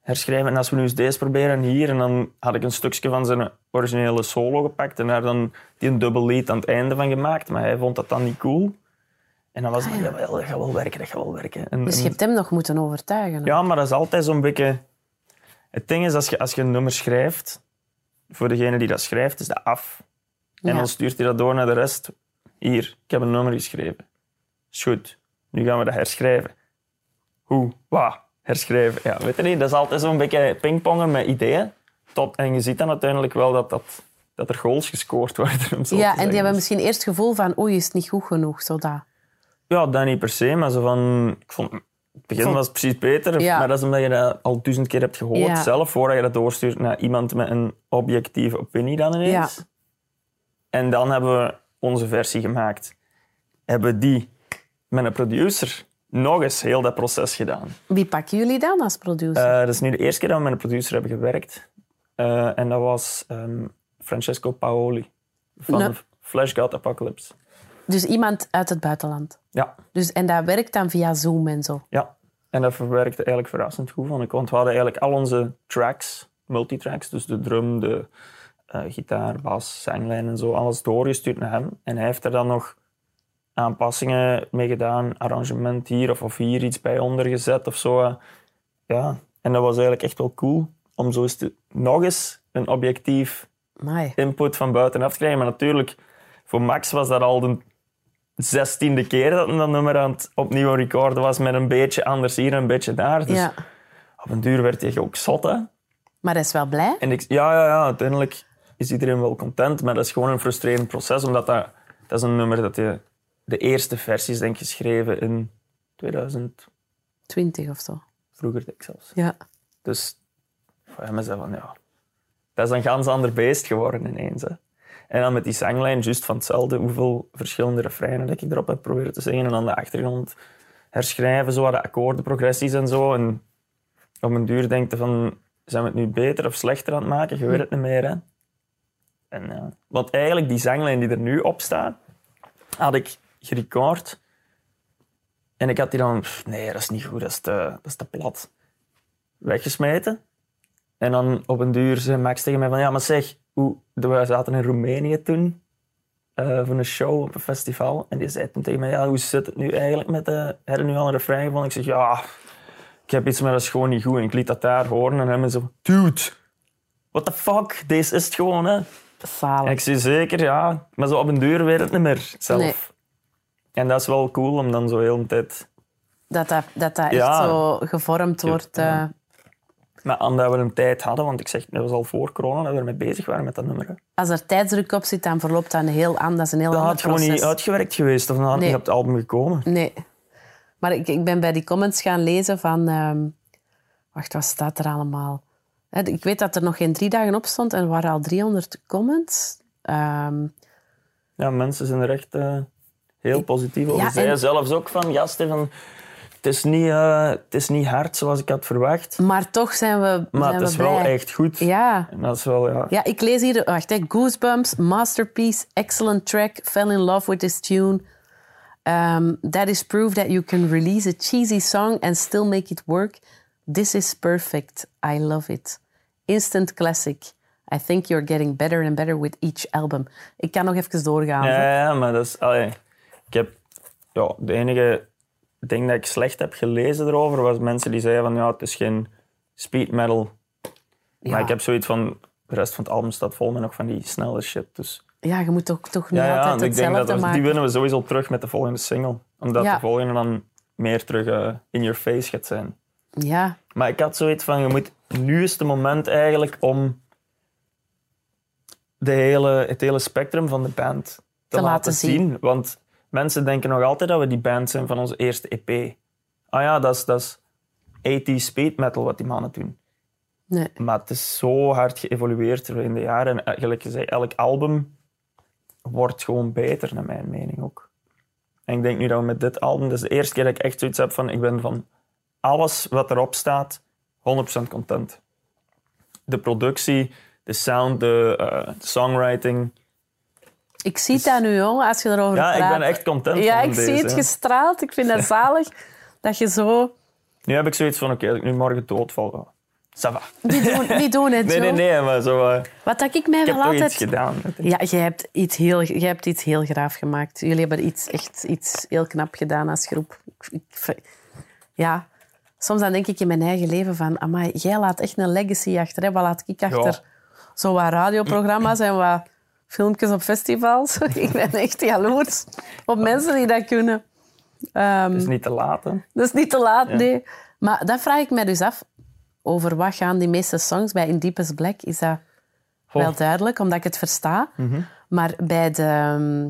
herschrijven. En als we nu eens deze proberen hier, en dan had ik een stukje van zijn originele solo gepakt en daar dan die een dubbel lead aan het einde van gemaakt. Maar hij vond dat dan niet cool. En dan was het, jawel, dat gaat wel werken, dat gaat wel werken. En, Ah, Dus je hebt hem nog moeten overtuigen. ja, maar dat is altijd zo'n beetje... Het ding is, als je, als je een nummer schrijft, voor degene die dat schrijft, is dat af. En Ja. dan stuurt hij dat door naar de rest. Hier, ik heb een nummer geschreven. Is goed. Nu gaan we dat herschrijven. Hoe? Wat? Herschrijven. Ja, weet je niet? Dat is altijd zo'n beetje pingpongen met ideeën. Tot, en je ziet dan uiteindelijk wel dat, dat, dat er goals gescoord worden. Om zo Ja, en die hebben misschien eerst het gevoel van oei, is het niet goed genoeg, zodat. Ja, dat niet per se, maar zo van... Ik vond, het begin was precies beter, Ja. maar dat is omdat je dat al duizend keer hebt gehoord Ja. zelf, voordat je dat doorstuurt naar iemand met een objectieve opinie dan ineens. Ja. En dan hebben we onze versie gemaakt. Hebben die met een producer nog eens heel dat proces gedaan. Wie pakken jullie dan als producer? Eh, dat is nu de eerste keer dat we met een producer hebben gewerkt. Eh, en dat was ehm, Francesco Paoli van Nou. Flash God Apocalypse. Dus iemand uit het buitenland. Ja, Dus, en dat werkt dan via Zoom en zo. Ja, en dat verwerkte eigenlijk verrassend goed, vond ik. Want we hadden eigenlijk al onze tracks, multitracks, dus de drum, de eh, gitaar, bas, zanglijn en zo, alles doorgestuurd naar hem. En hij heeft er dan nog aanpassingen mee gedaan, arrangement hier of, of hier iets bij ondergezet of zo. Ja, en dat was eigenlijk echt wel cool om zo eens te, nog eens een objectief Amai. input van buitenaf te krijgen. Maar natuurlijk, voor Max was dat al de zestiende keer dat dat nummer aan het opnieuw recorden was met een beetje anders hier en een beetje daar. Dus Ja. op een duur werd hij ook zot, hè. Maar hij is wel blij. En ik, ja, ja, ja, uiteindelijk is iedereen wel content, maar dat is gewoon een frustrerend proces, omdat dat, dat is een nummer dat je... De eerste versie is denk ik geschreven in 2000, 20 of zo. vroeger denk ik zelfs. Ja. Dus voor hem is dat van, ja... Dat is een ganz ander beest geworden ineens, hè. En dan met die zanglijn, juist van hetzelfde, hoeveel verschillende refreinen dat ik erop heb proberen te zingen. En dan de achtergrond herschrijven, zo de akkoordenprogressies en zo. En op een duur denk je van, zijn we het nu beter of slechter aan het maken? Je het niet meer, hè. En, ja. Want eigenlijk, die zanglijn die er nu op staat, had ik gerecord. En ik had die dan, nee, dat is niet goed, dat is te, dat is te plat. Weggesmeten. En dan op een duur zei Max tegen mij van, ja, maar zeg, hoe, we zaten in Roemenië toen, eh, voor een show op een festival. En die zei toen tegen mij, ja, hoe zit het nu eigenlijk met de... Heb je nu al een refrein gevonden? Ik zeg, ja, ik heb iets, maar dat is gewoon niet goed. En ik liet dat daar horen en hij zo, dude, what the fuck, deze is het gewoon, hè. Zalig. Ik zie zeker, ja. Maar zo op een duur weet het niet meer zelf. Nee. En dat is wel cool om dan zo heel de tijd... Dat dat, dat, dat echt zo gevormd wordt. Ja. eh, Maar omdat we een tijd hadden, want ik zeg, dat was al voor corona dat we ermee bezig waren met dat nummer. hè. als er tijdsdruk op zit, dan verloopt dat een heel aan. Dat is een heel Dat had gewoon niet uitgewerkt geweest, of dan had het Nee. niet op het album gekomen. Nee. Maar ik, ik ben bij die comments gaan lezen van... ehm, wacht, wat staat er allemaal? Ik weet dat er nog geen drie dagen op stond en er waren al 300 comments. Ehm, Ja, mensen zijn er echt eh, heel positief over. Ja, Zij en- zelfs ook van, ja Stefan, het is, niet, eh, het is niet hard zoals ik had verwacht, maar toch zijn we, maar zijn het is wel echt goed. Ja. En dat is wel, ja... ja, ik lees hier... Wacht, hè, Goosebumps, Masterpiece, Excellent Track, Fell in Love with this tune. Um, that is proof that you can release a cheesy song and still make it work. This is perfect. I love it. Instant classic. I think you're getting better and better with each album. Ik kan nog even doorgaan. Ja, ja, maar dat is... allee, ik heb... Ja, de enige ding dat ik slecht heb gelezen erover was mensen die zeiden van, ja, het is geen speed metal. Ja. Maar ik heb zoiets van, de rest van het album staat vol met nog van die snelle shit, dus... Ja, je moet toch, toch niet Ja, ja, altijd en ik denk dat we- die winnen we sowieso terug met de volgende single. Omdat de volgende dan meer terug eh, in your face gaat zijn. Ja, Maar ik had zoiets van, je moet, nu is het moment eigenlijk om de hele, het hele spectrum van de band te, laten zien. Want mensen denken nog altijd dat we die band zijn van onze eerste EP. Ah ja, dat is, dat is 80 speed metal wat die mannen doen. nee. Maar het is zo hard geëvolueerd in de jaren. En gelijk gezegd, elk album wordt gewoon beter, naar mijn mening ook. En ik denk nu dat we met dit album, dat is de eerste keer dat ik echt zoiets heb van, ik ben van alles wat erop staat, 100% content. De productie, de sound, de eh, songwriting. Ik zie dat nu, jongen, als je erover Ja, ik praat. ben echt content Ja, ik deze, zie het gestraald. Ik vind het zalig dat je zo... Nu heb ik zoiets van, oké, als ik nu morgen doodval, ja, ça va. Niet doen, doen het Nee, zo. nee, nee, maar zo... eh, Wat dat ik mij ik heb wel altijd... iets gedaan. Ja, jij hebt, iets heel, jij hebt iets heel graaf gemaakt. Jullie hebben iets, echt iets heel knap gedaan als groep. Ik, ik- ja, soms dan denk ik in mijn eigen leven van... Amai, jij laat echt een legacy achter. Hè? Wat laat ik achter? Zo wat radioprogramma's en wat filmpjes op festivals. ik ben echt jaloers op mensen die dat kunnen. Het is niet te laat, hè. dat is niet te laat, nee. Maar dat vraag ik mij dus af. Over wat gaan die meeste songs bij In Deepest Black? Is dat wel duidelijk, omdat ik het versta. Mhm. Maar bij de... ehm,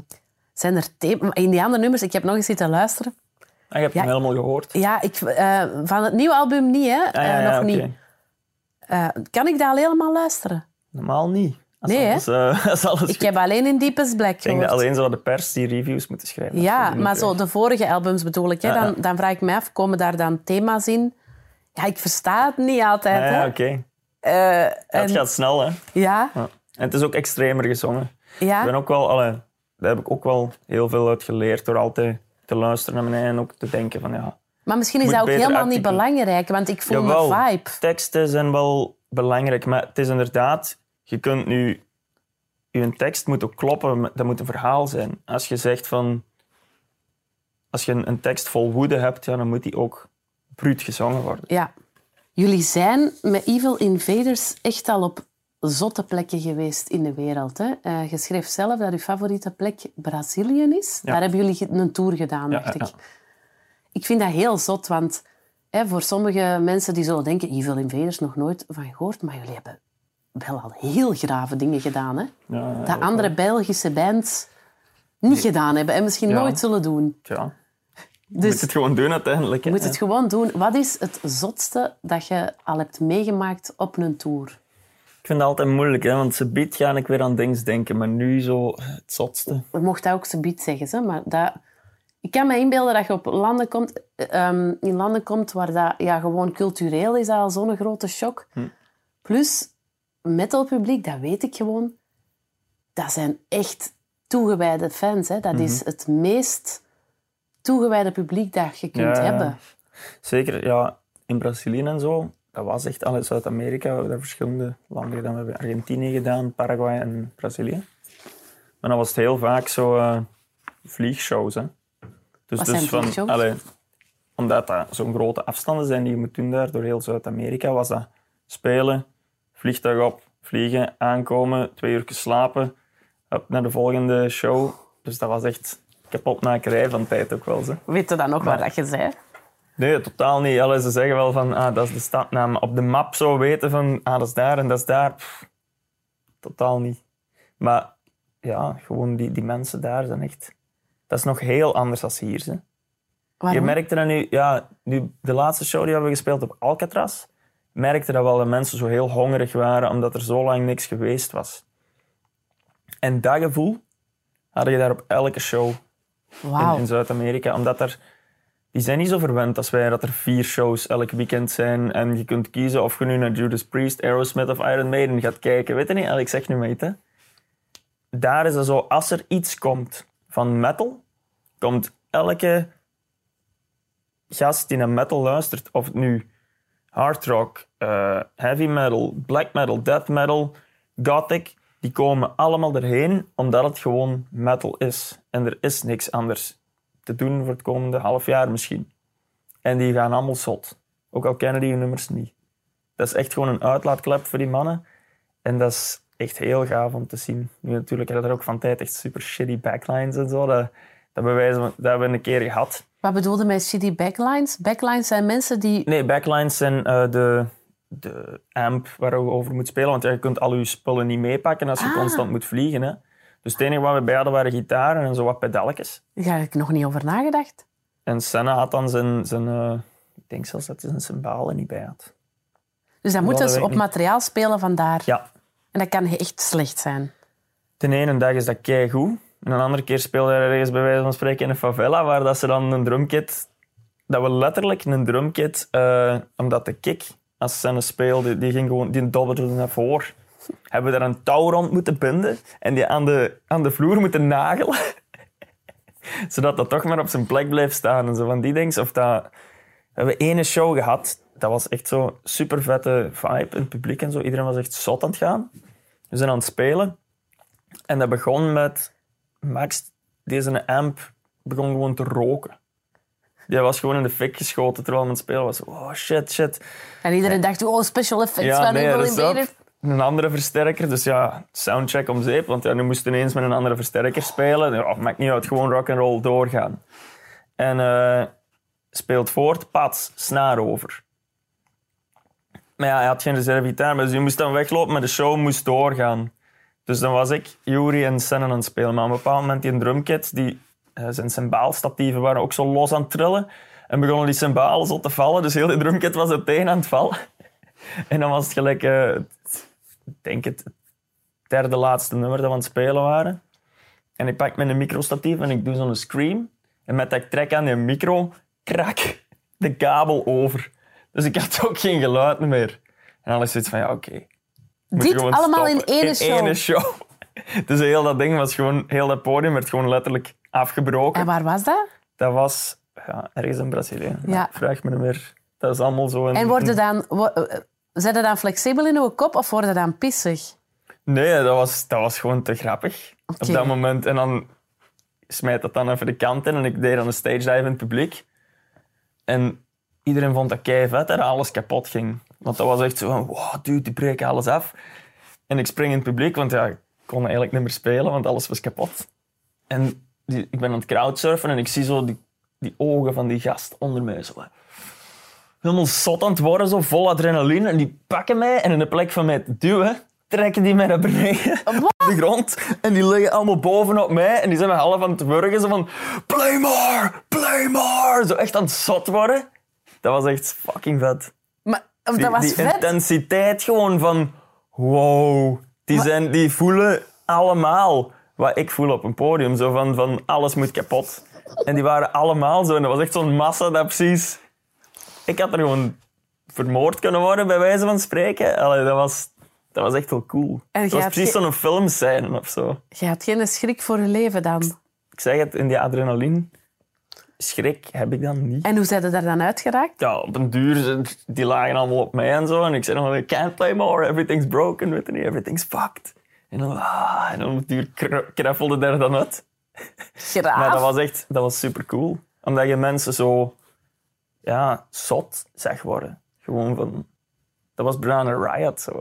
Zijn er In die andere nummers, ik heb nog eens zitten luisteren. Ah, je hebt Ja. hem helemaal gehoord. Ja, ik, eh, van het nieuwe album niet, hè? Ah, ja, Eh, nog niet. Eh, kan ik dat al helemaal luisteren? Normaal niet. Als Nee, alles, eh, als alles Ik heb alleen In Deepest Black Ik denk gehoord. dat alleen zo de pers die reviews moeten schrijven. Ja, maar zo de vorige albums bedoel ik. Hè? Dan, dan vraag ik me af, komen daar dan thema's in? Ja, ik versta het niet altijd. Ja, hè? ja, oké. Eh, Het en- gaat snel, hè. ja, Ja. En het is ook extremer gezongen. ja. Ik ben ook wel, allee, daar heb ik ook wel heel veel uit geleerd door altijd te luisteren naar mij en ook te denken van ja. Maar misschien is dat ook helemaal niet belangrijk, want ik voel Jawel, mijn vibe. teksten zijn wel belangrijk, maar het is inderdaad, je kunt nu, je tekst moet ook kloppen, dat moet een verhaal zijn. Als je zegt van, als je een, een tekst vol woede hebt, ja, dan moet die ook bruut gezongen worden. Ja. Jullie zijn met Evil Invaders echt al op zotte plekken geweest in de wereld. Hè? Eh, je schreef zelf dat uw favoriete plek Brazilië is. Ja. Daar hebben jullie een tour gedaan, Ja, dacht ja, ik. Ik vind dat heel zot, want hè, voor sommige mensen die zullen denken Evil Invaders nog nooit van gehoord, maar jullie hebben wel al heel grave dingen gedaan. Hè? Ja, Dat andere wel. Belgische bands niet gedaan hebben en misschien Ja. nooit zullen doen. Ja, je Dus moet het gewoon doen uiteindelijk. je moet het gewoon doen. Wat is het zotste dat je al hebt meegemaakt op een tour? Ik vind het altijd moeilijk, hè, want ze biedt ga ik weer aan dingen denken, maar nu zo het zotste. Je mocht dat ook subiet zeggen, hè? maar dat... Ik kan me inbeelden dat je op landen komt, ehm, in landen komt waar dat ja, gewoon cultureel is dat al zo'n grote shock. Plus, metalpubliek, dat weet ik gewoon, dat zijn echt toegewijde fans. Hè? Dat is het meest toegewijde publiek dat je kunt Ja, hebben. Zeker, ja, in Brazilië en zo, dat was echt alles Zuid-Amerika. We hebben daar verschillende landen gedaan. We hebben Argentinië gedaan, Paraguay en Brazilië. Maar dan was het heel vaak zo eh, vliegshows. Hè. Dus, Wat dus zijn van, allee, omdat dat zo'n grote afstanden zijn die je moet doen daar door heel Zuid-Amerika, was dat spelen, vliegtuig op, vliegen, aankomen, twee uur slapen, up naar de volgende show. Dus dat was echt kapotmakerij van tijd ook wel. Zo. Weet je dan nog Maar- waar dat je zei? Nee, totaal niet. Allee, ze zeggen wel van, ah, dat is de stadnaam. Op de map zo weten van, ah, dat is daar en dat is daar. Pff, totaal niet. Maar ja, gewoon die, die mensen daar zijn echt... Dat is nog heel anders dan hier. Hè. Je merkte dat nu, ja, nu, de laatste show die hebben we gespeeld op Alcatraz, merkte dat wel dat mensen zo heel hongerig waren omdat er zo lang niks geweest was. En dat gevoel had je daar op elke show in, Wauw. in Zuid-Amerika. Omdat er, die zijn niet zo verwend als wij, dat er vier shows elk weekend zijn en je kunt kiezen of je nu naar Judas Priest, Aerosmith of Iron Maiden gaat kijken. Weet je niet? Ik zeg nu maar iets, hè. Daar is het zo, als er iets komt van metal, komt elke gast die naar metal luistert, of het nu hard rock, eh, heavy metal, black metal, death metal, gothic, die komen allemaal erheen omdat het gewoon metal is. En er is niks anders te doen voor het komende half jaar misschien. En die gaan allemaal zot. Ook al kennen die hun nummers niet. Dat is echt gewoon een uitlaatklep voor die mannen. En dat is echt heel gaaf om te zien. Nu natuurlijk we er ook van tijd echt super shitty backlines en zo. Dat, dat, we, dat hebben we een keer gehad. Wat bedoelde met shitty backlines? Backlines zijn mensen die... Nee, backlines zijn eh, de, de amp waar je over moet spelen. Want je kunt al je spullen niet meepakken als je Ah. constant moet vliegen. Hè. Dus het enige wat we bij hadden waren gitaren en zo wat pedalletjes. Daar heb ik nog niet over nagedacht. En Senna had dan zijn... zijn eh, ik denk zelfs dat hij zijn cymbalen niet bij had. Dus dat moet dat dus op niet. materiaal spelen vandaar. Ja, En dat kan echt slecht zijn. de ene dag is dat keigoed. En een andere keer speelde hij ergens bij wijze van spreken in een favela, waar dat ze dan een drumkit... Dat we letterlijk een drumkit... eh, omdat de kick, als Senna speelde, die ging gewoon... Die dobberde naar voren. Hebben we daar een touw rond moeten binden en die aan de, aan de vloer moeten nagelen. Zodat dat toch maar op zijn plek blijft staan. En zo van die dingen. Of dat... We hebben ene show gehad. Dat was echt zo super vette vibe in het publiek en zo. Iedereen was echt zot aan het gaan. We zijn aan het spelen. En dat begon met Max, deze amp begon gewoon te roken. Die was gewoon in de fik geschoten terwijl het spelen was. Oh shit, shit. En iedereen dacht, oh, special effects Ja, nee, is Invader. dat. Een andere versterker. Dus ja, soundcheck om zeep. Want ja, nu moesten ineens met een andere versterker spelen. Ja, maakt niet uit, gewoon rock and roll doorgaan. En eh, speelt voort, pats, snaar over. Maar ja, hij had geen reservegitaar, dus je moest dan weglopen, maar de show moest doorgaan. Dus dan was ik, Yuri en Sennen aan het spelen. Maar op een bepaald moment, die drumkit, die, eh, zijn cymbaalstatieven waren ook zo los aan het trillen. En begonnen die cymbalen zo te vallen. Dus heel die drumkit was uiteen aan het vallen. En dan was het gelijk, eh, het- ik denk het derde laatste nummer dat we aan het spelen waren. En ik pak mijn microstatief en ik doe zo'n scream. En met dat trek aan die micro, krak de kabel over. Dus ik had ook geen geluid meer. En dan is zoiets van, ja, oké. Dit allemaal in ene show. ene show. Dus heel dat ding was gewoon, heel dat podium werd gewoon letterlijk afgebroken. En waar was dat? Dat was ja, ergens in Brazilië. Ja. Vraag me niet meer. Dat is allemaal zo een... En worden dan, wo- eh, zijn dat dan flexibel in uw kop of worden dan pissig? Nee, dat was, dat was gewoon te grappig op dat moment. En dan smijt dat dan even de kant in en ik deed dan een stage dive in het publiek. En iedereen vond dat kei vet dat alles kapot ging. Want dat was echt zo van, wow, dude, die breken alles af. En ik spring in het publiek, want ja, ik kon eigenlijk niet meer spelen, want alles was kapot. En die, ik ben aan het crowdsurfen en ik zie zo die, die ogen van die gast onder mij. Zo, helemaal zot aan het worden, zo vol adrenaline. En die pakken mij en in de plek van mij te duwen, trekken die mij naar beneden op de grond. En die liggen allemaal bovenop mij en die zijn me half aan het wurgen. Zo van, play more, play more. Zo echt aan het zot worden. Dat was echt fucking vet. Of Die, dat was die vet. intensiteit gewoon van, wow. Die, zijn, die voelen allemaal wat ik voel op een podium. Zo van, van, alles moet kapot. En die waren allemaal zo. En dat was echt zo'n massa dat precies... Ik had er gewoon vermoord kunnen worden, bij wijze van spreken. Allee, dat, was, dat was echt wel cool. En was precies zo'n filmscène of zo. Je had geen schrik voor je leven dan. Ik zeg het, in die adrenaline... Schrik heb ik dan niet. En hoe zijn ze daar dan uitgeraakt? ja, op een duur, die lagen allemaal op mij en zo. En ik zei nog, I can't play more, everything's broken, weet je niet, everything's fucked. En dan, ah, en dan op een duur kr- kruffelde daar dan uit. Graaf. Maar dat was echt, dat was super cool. Omdat je mensen zo, ja, zot zag worden. Gewoon van, dat was bijna een riot zo.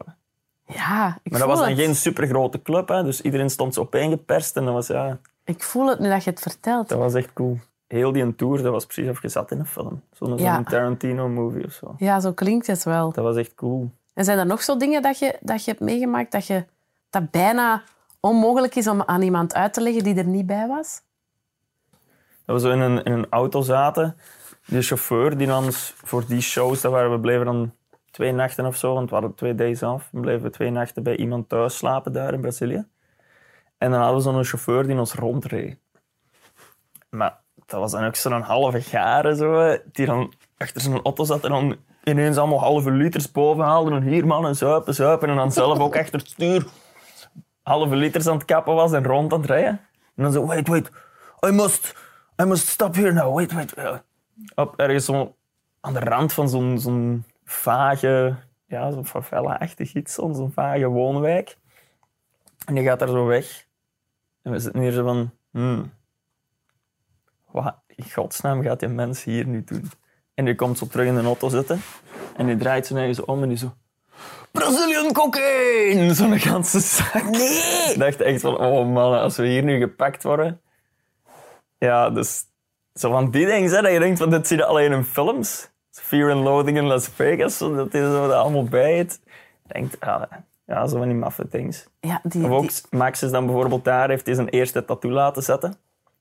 Ja, ik Maar dat was dan het. geen supergrote club, hè, dus iedereen stond zo opeengeperst en dat was, ja, Ik voel het nu dat je het vertelt. dat was echt cool. Heel die tour, dat was precies of je zat in een film. Zo'n Ja. Tarantino-movie of zo. Ja, zo klinkt het wel. Dat was echt cool. En zijn er nog zo dingen dat je, dat je hebt meegemaakt dat, je, dat bijna onmogelijk is om aan iemand uit te leggen die er niet bij was? Dat we zo in een, in een auto zaten. Die chauffeur die ons voor die shows, dat waren, we bleven dan twee nachten of zo, want we hadden twee days af. We bleven twee nachten bij iemand thuis slapen daar in Brazilië. En dan hadden we zo'n chauffeur die ons rondreed. Maar dat was dan ook zo'n halve garen, zo, die dan achter zijn auto zat en dan ineens allemaal halve liters boven haalde. En hier mannen, zuipen, zuipen. En dan zelf ook achter het stuur halve liters aan het kappen was en rond aan het rijden. En dan zo, wait, wait, I must, I must stop here now, wait, wait. Op, ergens zo aan de rand van zo'n zo'n vage, ja, zo'n favela-achtig iets, zo'n vage woonwijk. En die gaat daar zo weg. En we zitten hier zo van, hmm, wat in godsnaam gaat die mens hier nu doen? En die komt zo terug in de auto zitten. En die draait zijn eigen zo om en die zo... Brazilian cocaine! Zo'n ganse zak. Nee! Ik dacht echt van, oh man, als we hier nu gepakt worden... Ja, dus... Zo van die dingen, hè, dat je denkt, van dit zie je alleen in films. Fear and Loathing in Las Vegas, zo, dat zo dat allemaal bij het. Je denkt, ah, ja, zo van die maffe things. Ja, die, Of ook, die- Max is dan bijvoorbeeld daar, heeft hij zijn eerste tattoo laten zetten.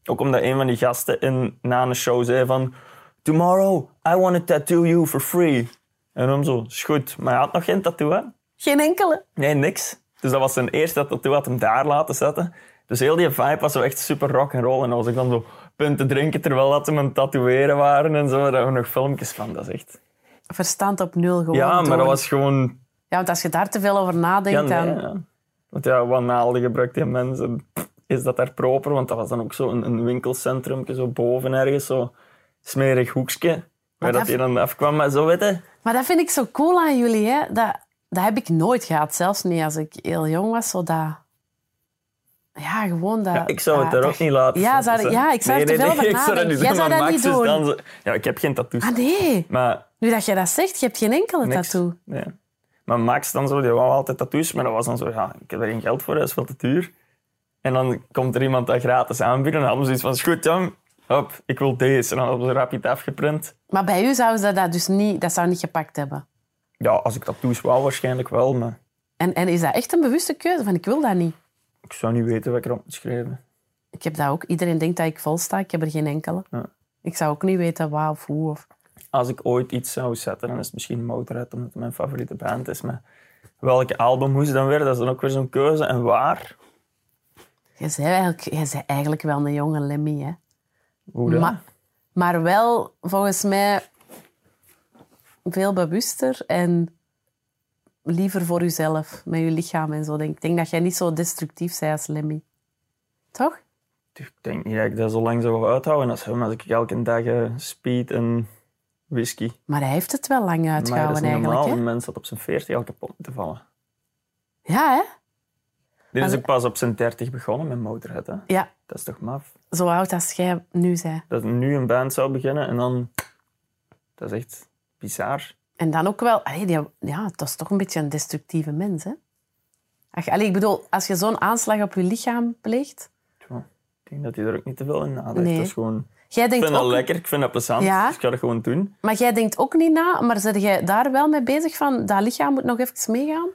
Ook omdat een van die gasten in, na een show zei van... Tomorrow, I want to tattoo you for free. En hem zo, is goed. Maar hij had nog geen tattoo, hè? geen enkele. Nee, niks. Dus dat was zijn eerste tattoo, had hem daar laten zetten. Dus heel die vibe was zo echt super rock and roll. En dan was ik dan zo punten drinken terwijl dat ze me het tatoeëren waren en zo. Daar hebben we nog filmpjes van. Dat is echt... Verstand op nul gewoon. Ja, maar door. dat was gewoon... Ja, want als je daar te veel over Ja, nadenkt, nee, dan... ja. Want ja, wat naalden gebruikt die mensen? Is dat daar proper? Want dat was dan ook zo een, een winkelcentrum, zo boven ergens, zo smerig hoekje. Waar dat hij dan afkwam, maar zo weten. Maar dat vind ik zo cool aan jullie. Hè? Dat, dat heb ik nooit gehad. Zelfs niet als ik heel jong was. Zo dat... Ja, gewoon dat... Ja, ik zou het dat- daar ook niet laten Ja, zou- hè. ja, ik zou er te veel over ik zou dat nadenken. Jij zou dat Max niet doen. dan zo- Ja, ik heb geen tattoos. Ah, nee. Maar Nu dat je dat zegt, je hebt geen enkele niks. tattoo. Nee. Maar Max dan zo, die wou altijd tattoos, maar dat was dan zo, ja, ik heb er geen geld voor, dat is veel te duur. En dan komt er iemand dat gratis aanbieden en dan hadden we zoiets van, is goed Jan, hop, ik wil deze. En dan hadden ze rapid afgeprint. Maar bij u zouden ze dat dus niet... Dat zou niet gepakt hebben. Ja, als ik tattoos wou, waarschijnlijk wel, maar En, en is dat echt een bewuste keuze? Van, ik wil dat niet. ik zou niet weten wat ik erop moet schrijven. Ik heb dat ook. Iedereen denkt dat ik vol sta. Ik heb er geen enkele. Ja. Ik zou ook niet weten waar of hoe. Of... Als ik ooit iets zou zetten, dan is het misschien Motorhead, omdat het mijn favoriete band is. Maar welke album moest dan weer? Dat is dan ook weer zo'n keuze. En waar? Je bent eigenlijk, je bent eigenlijk wel een jonge Lemmy, hè? Hoe dan? Maar, maar wel, volgens mij, veel bewuster en liever voor jezelf, met je lichaam en zo. Denk- Ik denk dat jij niet zo destructief bent als Lemmy. Toch? Ik denk niet dat ik dat zo lang zou uithouden als hem. Als ik elke dag eh, speed en whisky. Maar hij heeft het wel lang Maar dat uitgehouden is eigenlijk. normaal. Hè? Een mens dat op zijn 40 al kapot te vallen. Ja, hè? Dit is ook pas op zijn 30 begonnen met Motorhead. Hè? Ja, Dat is toch maf? zo oud als jij nu bent. Dat nu een band zou beginnen en dan... Dat is echt bizar. En dan ook wel... Allee, die, ja, dat is toch een beetje een destructieve mens, hè? Ach, allee, ik bedoel, als je zo'n aanslag op je lichaam pleegt... Tja, Ik denk dat hij er ook niet te veel in nadenkt. Nee. Dat is gewoon... Jij Ik denkt vind dat ook, lekker, ik vind dat plezant. Ja. Dus ik ga dat gewoon doen. Maar jij denkt ook niet na, maar zit jij daar wel mee bezig van dat lichaam moet nog even meegaan?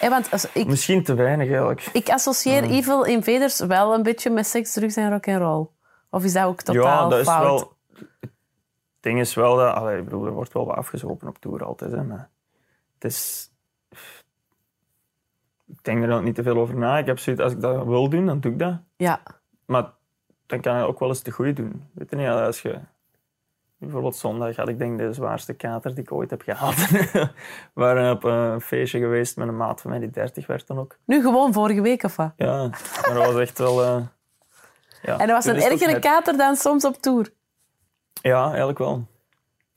Hé, want als, ik, Misschien te weinig eigenlijk. ik associeer Evil Invaders wel een beetje met seks, drugs en rock'n'roll. Of is dat ook ja, totaal dat is wel... Het ding is wel dat... Allee, ik bedoel, er wordt wel wat afgezopen op tour altijd. Hè, maar het is... Ik denk er ook niet te veel over na. Ik heb zoiets, als ik dat wil doen, dan doe ik dat. Ja, Maar dan kan je ook wel eens te goed doen. Weet je niet, als je... Bijvoorbeeld zondag had ik denk de zwaarste kater die ik ooit heb gehad. We waren op een feestje geweest met een maat van mij die 30 werd dan ook. nu gewoon vorige week of wat? Ja, maar dat was echt wel... eh, ja. En dat was Toen een ergere net- kater dan soms op tour. Ja, eigenlijk wel.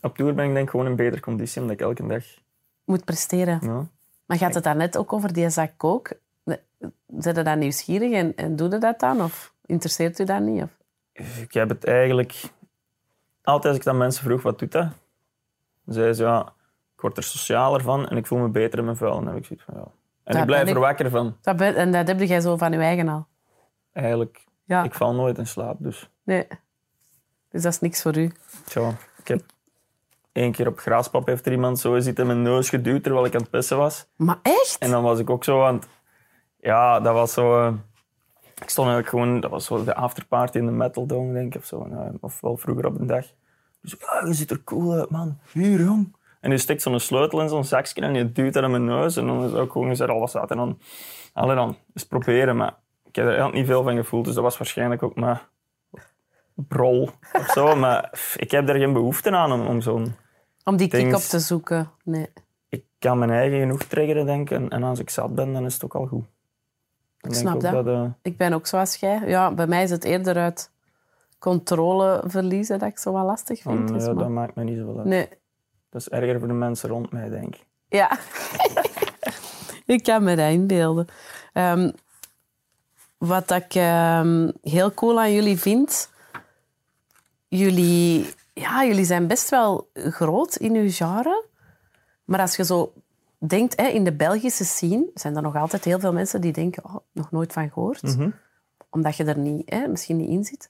Op tour ben ik denk gewoon in betere conditie, omdat ik elke dag... Moet presteren. Ja. Maar gaat het daarnet ook over die zak kook? Zet je dan nieuwsgierig en, en doe je dat dan? Of interesseert u dat niet? Of? Ik heb het eigenlijk... Altijd als ik dan mensen vroeg, wat doet dat? Dan zeiden ze, ja, ik word er socialer van en ik voel me beter in mijn vel. En dan heb ik zoiets van, ja. En ik blijf er wakker van. Dat ben- en dat heb jij zo van je eigen al. Eigenlijk, Ja, ik val nooit in slaap. Dus nee. Dus dat is niks voor u. tja, ik heb één keer op graspap heeft er iemand zo zitten in mijn neus geduwd terwijl ik aan het pissen was. Maar echt? En dan was ik ook zo aan het... Ja, dat was zo... eh, ik stond eigenlijk gewoon... Dat was zo de afterparty in de Metal Dome, denk ik. Of, zo. Nou, of wel vroeger op een dag. Dus ja, je ziet er cool uit, man. Hier, jong. En die stikt zo'n sleutel in zo'n zakje en je duwt dat in mijn neus. En dan is ook gewoon gezegd, al wat staat. En dan... Allee dan, eens proberen. Maar ik heb er eigenlijk niet veel van gevoeld. Dus dat was waarschijnlijk ook maar... Brol of zo. Maar pff, ik heb er geen behoefte aan om, om zo'n... Om die kick op te zoeken. Nee. ik kan mijn eigen genoeg triggeren, denk ik. En, en als ik zat ben, dan is het ook al goed. Ik snap dat. eh, Ik ben ook zoals jij. Ja, bij mij is het eerder uit controle verliezen dat ik zo wel lastig vind. van, Dus ja, maar- dat maakt me niet zoveel uit. Nee. Dat is erger voor de mensen rond mij, denk ik. Ja. ik kan me dat inbeelden. Ehm, wat ik ehm, heel cool aan jullie vind... Jullie, ja, jullie zijn best wel groot in uw genre. Maar als je zo denkt, hè, in de Belgische scene... zijn er nog altijd heel veel mensen die denken... Oh, nog nooit van gehoord. Mhm. Omdat je er niet, hè, misschien niet in zit.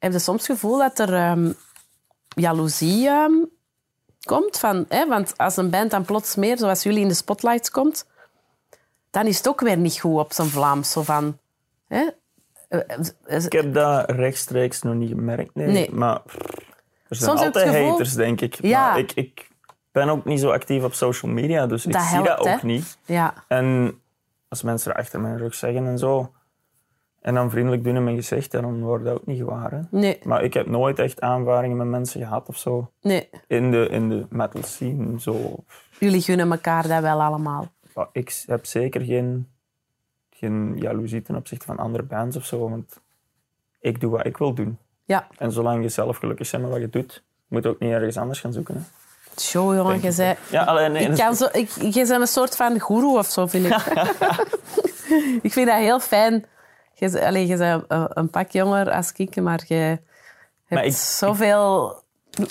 Heb je soms het gevoel dat er ehm, jaloezie ehm, komt? Van, hè, want als een band dan plots meer, zoals jullie, in de spotlights komt... dan is het ook weer niet goed op zijn Vlaams. Zo van... Hè, eh, eh, Ik heb dat rechtstreeks nog niet gemerkt, nee. Nee. Maar er zijn Soms altijd gevoel- haters, denk ik. Ja. Maar ik, ik ben ook niet zo actief op social media, dus ik zie dat hè? ook niet. ja, En als mensen er achter mijn rug zeggen en zo... En dan vriendelijk doen in mijn gezicht, dan wordt dat ook niet waar. Hè. nee, Maar ik heb nooit echt aanvaringen met mensen gehad of zo. nee. In de, in de metal scene, zo... Jullie gunnen elkaar dat wel allemaal. Ja, ik heb zeker geen, geen jaloezie ten opzichte van andere bands of zo. Want ik doe wat ik wil doen. Ja, En zolang je zelf gelukkig bent met wat je doet, moet je ook niet ergens anders gaan zoeken. Hè. show, jongen. Je zei, Ja, alleen, nee, ik kan zo, ik, je bent een soort van goeroe of zo, vind ik. ik vind dat heel fijn. Je, je bent een, een pak jonger als ik, maar je hebt Maar ik- zoveel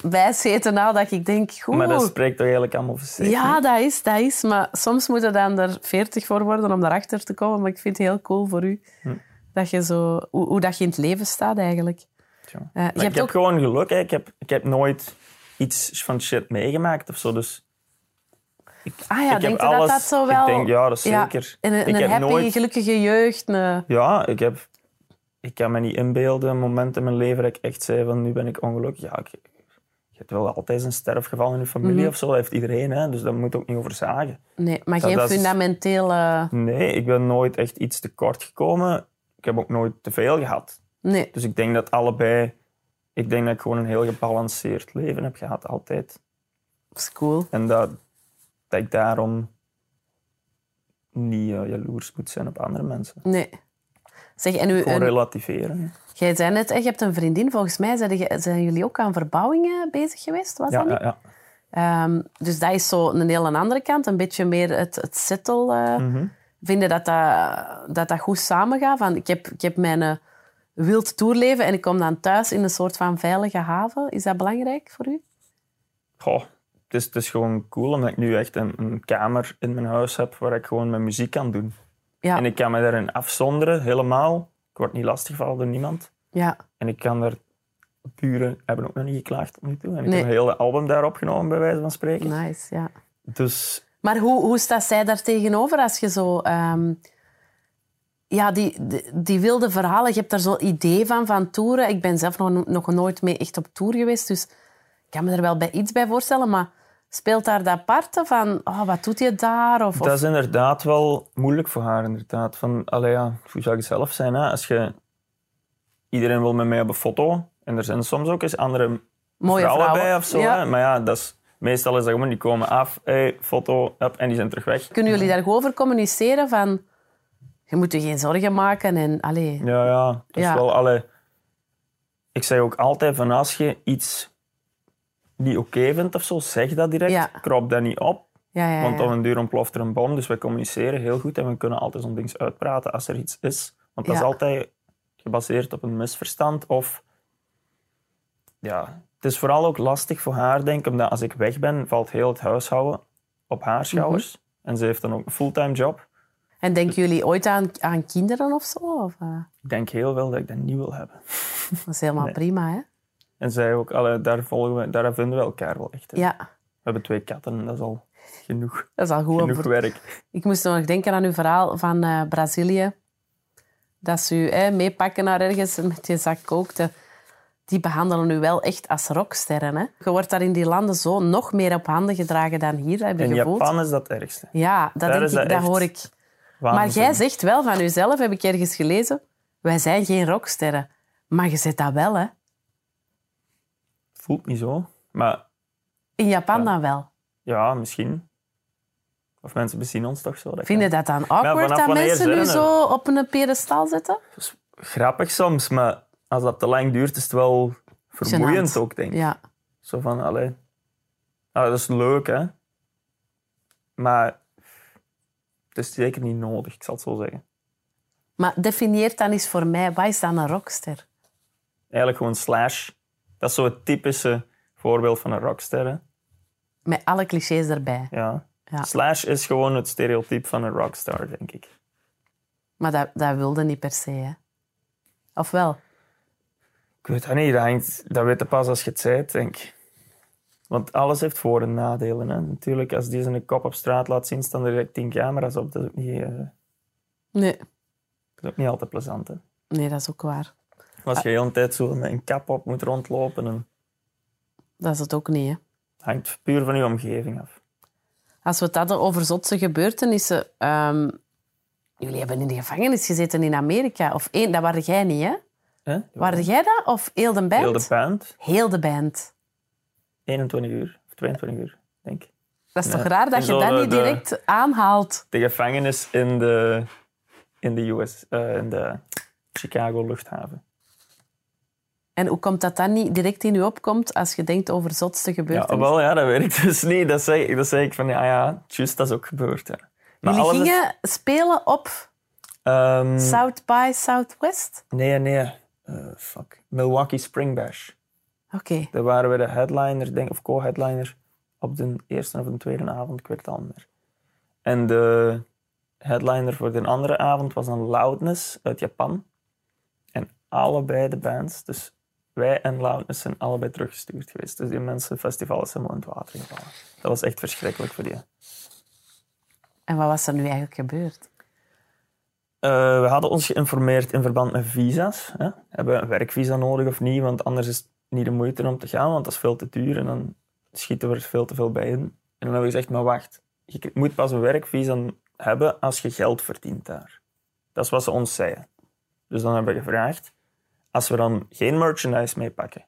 wijsheden nou dat ik denk, goed. maar dat spreekt toch eigenlijk allemaal voor zich. Ja, dat is, dat is. Maar soms moet je dan er veertig voor worden om daarachter te komen. Maar ik vind het heel cool voor u. Hm. Dat je zo, hoe, hoe dat je in het leven staat eigenlijk. Tja. Eh, je ik hebt heb ook... gewoon geluk. Hè. Ik, heb, ik heb nooit iets van shit meegemaakt of zo. Dus Ah ja, ik heb denk alles... dat dat zo wel... Ik denk, ja, dat is Ja, zeker. en een, ik een heb happy, nooit... gelukkige jeugd. Een... Ja, ik heb... Ik kan me niet inbeelden een moment in mijn leven dat ik echt zei van nu ben ik ongelukkig. Ja, ik, je hebt wel altijd een sterfgeval in je familie Mhm. of zo. Dat heeft iedereen, hè. dus daar moet ook niet over zagen. Nee, maar Dat- geen dat is- fundamentele... Nee, ik ben nooit echt iets tekort gekomen. Ik heb ook nooit te veel gehad. Nee, Dus ik denk dat allebei... Ik denk dat ik gewoon een heel gebalanceerd leven heb gehad, altijd. dat is cool. En dat, dat ik daarom niet eh, jaloers moet zijn op andere mensen. Nee. Zeg, en u, Gewoon relativeren. jij zei net, je hebt een vriendin. Volgens mij zijn, jullie ook aan verbouwingen bezig geweest, was Ja, dat niet? ja, ja. Ehm, dus dat is zo een heel andere kant. Een beetje meer het, het settle. eh Mhm. Vinden dat dat, dat dat goed samengaat? Van, ik, heb, ik heb mijn eh, wild toerleven en ik kom dan thuis in een soort van veilige haven. Is dat belangrijk voor u? Goh, het is, het is gewoon cool omdat ik nu echt een, een kamer in mijn huis heb waar ik gewoon mijn muziek kan doen. Ja, En ik kan me daarin afzonderen, helemaal. Ik word niet lastiggevallen door niemand. ja. En ik kan daar... Buren hebben ook nog niet geklaagd tot nu toe. En ik Nee. heb een hele album daar opgenomen, bij wijze van spreken. nice. Ja. Dus Maar hoe, hoe staat zij daar tegenover als je zo... ehm, ja, die, die, die wilde verhalen, je hebt daar zo'n idee van, van toeren. Ik ben zelf nog, nog nooit mee echt op tour geweest, dus ik kan me er wel bij iets bij voorstellen. Maar speelt daar dat parten van, oh, wat doet je daar? Of, dat is inderdaad wel moeilijk voor haar. Inderdaad. Van, allee, ja, hoe zou ik zelf zijn? Hè? Als je... Iedereen wil met mij op een foto. En er zijn soms ook eens andere mooie vrouwen, vrouwen. bij of zo. Ja. Hè? Maar ja, dat is, meestal is dat gewoon, die komen af, hey, foto, up, en die zijn terug weg. Kunnen jullie daar gewoon over communiceren van... Je moet je geen zorgen maken en... Allee, Ja, ja. Dat is Ja. wel, allee, ik zeg ook altijd van als je iets niet oké vindt of zo, zeg dat direct. Ja. Krop dat niet op. ja, ja, Want op een duur ontploft er een bom. Dus we communiceren heel goed en we kunnen altijd zo'n ding uitpraten als er iets is. Want dat is altijd gebaseerd op een misverstand of ja, het is vooral ook lastig voor haar, denk ik, omdat als ik weg ben, valt heel het huishouden op haar schouders. En ze heeft dan ook een fulltime job. En denken jullie ooit aan, aan kinderen of zo? Of, eh, Ik denk heel wel dat ik dat niet wil hebben. dat is helemaal Nee. prima, hè? En zij ook, alle, daar, volgen we, daar vinden we elkaar wel echt. hè. Ja, We hebben twee katten en dat is al genoeg, dat is al goed. genoeg voor- werk. Ik moest nog denken aan uw verhaal van eh, Brazilië. Dat ze u hè, meepakken naar ergens met je zak kookte. Die behandelen u wel echt als rocksterren. Hè? Je wordt daar in die landen zo nog meer op handen gedragen dan hier, heb je In gevoeld. Japan is dat ergste. Ja, dat, denk ik, dat dat echt hoor ik. Maar jij zegt wel van uzelf, heb ik ergens gelezen, wij zijn geen rocksterren. Maar je zet dat wel, hè? Voelt niet zo. Maar In Japan Ja. dan wel. ja, misschien. Of mensen bezien ons toch zo. Dat Vind je kan. dat dan awkward dat mensen nu zo op een pedestal zetten? Grappig soms, maar als dat te lang duurt, is het wel vermoeiend ook, denk ik. Ja. Zo van, allee. Ah, dat is leuk, hè. Maar het is zeker niet nodig, ik zal het zo zeggen. Maar definieer dan eens voor mij, wat is dan een rockster? Eigenlijk gewoon Slash. Dat is zo het typische voorbeeld van een rockster, hè. Met alle clichés erbij. Ja. Ja. Slash is gewoon het stereotype van een rockstar, denk ik. Maar dat, dat wilde niet per se, hè? Of wel? Ik weet het niet, dat, hangt, dat weet je pas als je het zei, denk ik. Want alles heeft voor- en nadelen. Hè. Natuurlijk, als die zijn kop op straat laat zien, staan er direct tien camera's op. Dat is ook niet, eh, Nee. dat is ook niet altijd plezant. Hè. Nee, dat is ook waar. Als je de hele tijd zo met een kap op moet rondlopen, dan Dat is het ook niet, hè? hangt puur van je omgeving af. Als we het hadden over zotse gebeurtenissen... ehm, jullie hebben in de gevangenis gezeten in Amerika. Of één, dat waren jij niet, hè? Hè? Waren jij dat? Of heel de band? Heel de band, Heel de band. 21 uur of 22 uur, denk ik. Dat is toch raar dat En je dat de- niet de- direct aanhaalt? De gevangenis in de, in de US, eh, in de Chicago luchthaven. En hoe komt dat dan niet direct in je opkomt als je denkt over zotste Ja, gebeurtenissen? wel, ja, dat werkt dus niet. Dat zeg, ik- dat zeg ik van, ja, ja, juist, dat is ook gebeurd. Ja. Maar Jullie alles gingen spelen op Ehm, South by Southwest? nee, nee. eh, fuck. Milwaukee Spring Bash. Oké. Daar waren we de headliner, denk, of co-headliner, op de eerste of de tweede avond, ik weet het al meer. En de headliner voor de andere avond was dan Loudness uit Japan. En allebei de bands, dus wij en Loudness, zijn allebei teruggestuurd geweest. Dus die mensen, festival is helemaal in het water gevallen. Dat was echt verschrikkelijk voor die. En wat was er nu eigenlijk gebeurd? Eh, we hadden ons geïnformeerd in verband met visa's. Hè. Hebben we een werkvisa nodig of niet? Want anders is het niet de moeite om te gaan, want dat is veel te duur en dan schieten we er veel te veel bij in. En dan hebben we gezegd, maar wacht, je moet pas een werkvisa hebben als je geld verdient daar. Dat is wat ze ons zeiden. Dus dan hebben we gevraagd, als we dan geen merchandise meepakken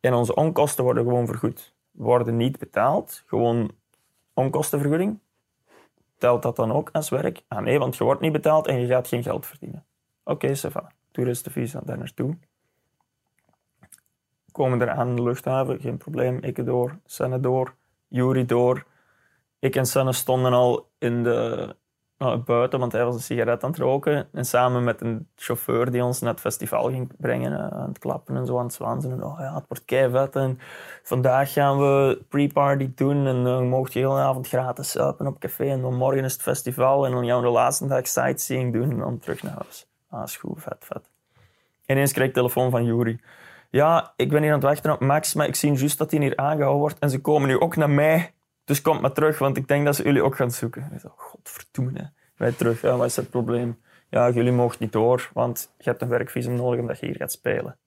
en onze onkosten worden gewoon vergoed, worden niet betaald, gewoon onkostenvergoeding, telt dat dan ook als werk? Ah nee, want je wordt niet betaald en je gaat geen geld verdienen. Oké, okay. Toeristenvisa daar naartoe. Komen er aan de luchthaven, geen probleem. Ik door, Senne door, Yuri door. Ik en Senne stonden al in de, buiten, want hij was een sigaret aan het roken. En samen met een chauffeur die ons naar het festival ging brengen, eh, aan het klappen en zo, aan het zwansen. En, oh ja, het wordt keivet. En vandaag gaan we pre-party doen en dan mocht je de hele avond gratis suipen op café. En dan morgen is het festival en dan gaan we de laatste dag sightseeing doen en dan terug naar huis. Ah, is goed, vet, vet. Ineens kreeg ik telefoon van Yuri. Ja, ik ben hier aan het wachten op Max, maar ik zie juist dat hij hier aangehouden wordt. En ze komen nu ook naar mij. Dus kom maar terug, want ik denk dat ze jullie ook gaan zoeken. Godverdomme. Wij terug, ja, wat is het probleem? Ja, jullie mogen niet door, want je hebt een werkvisum nodig omdat je hier gaat spelen.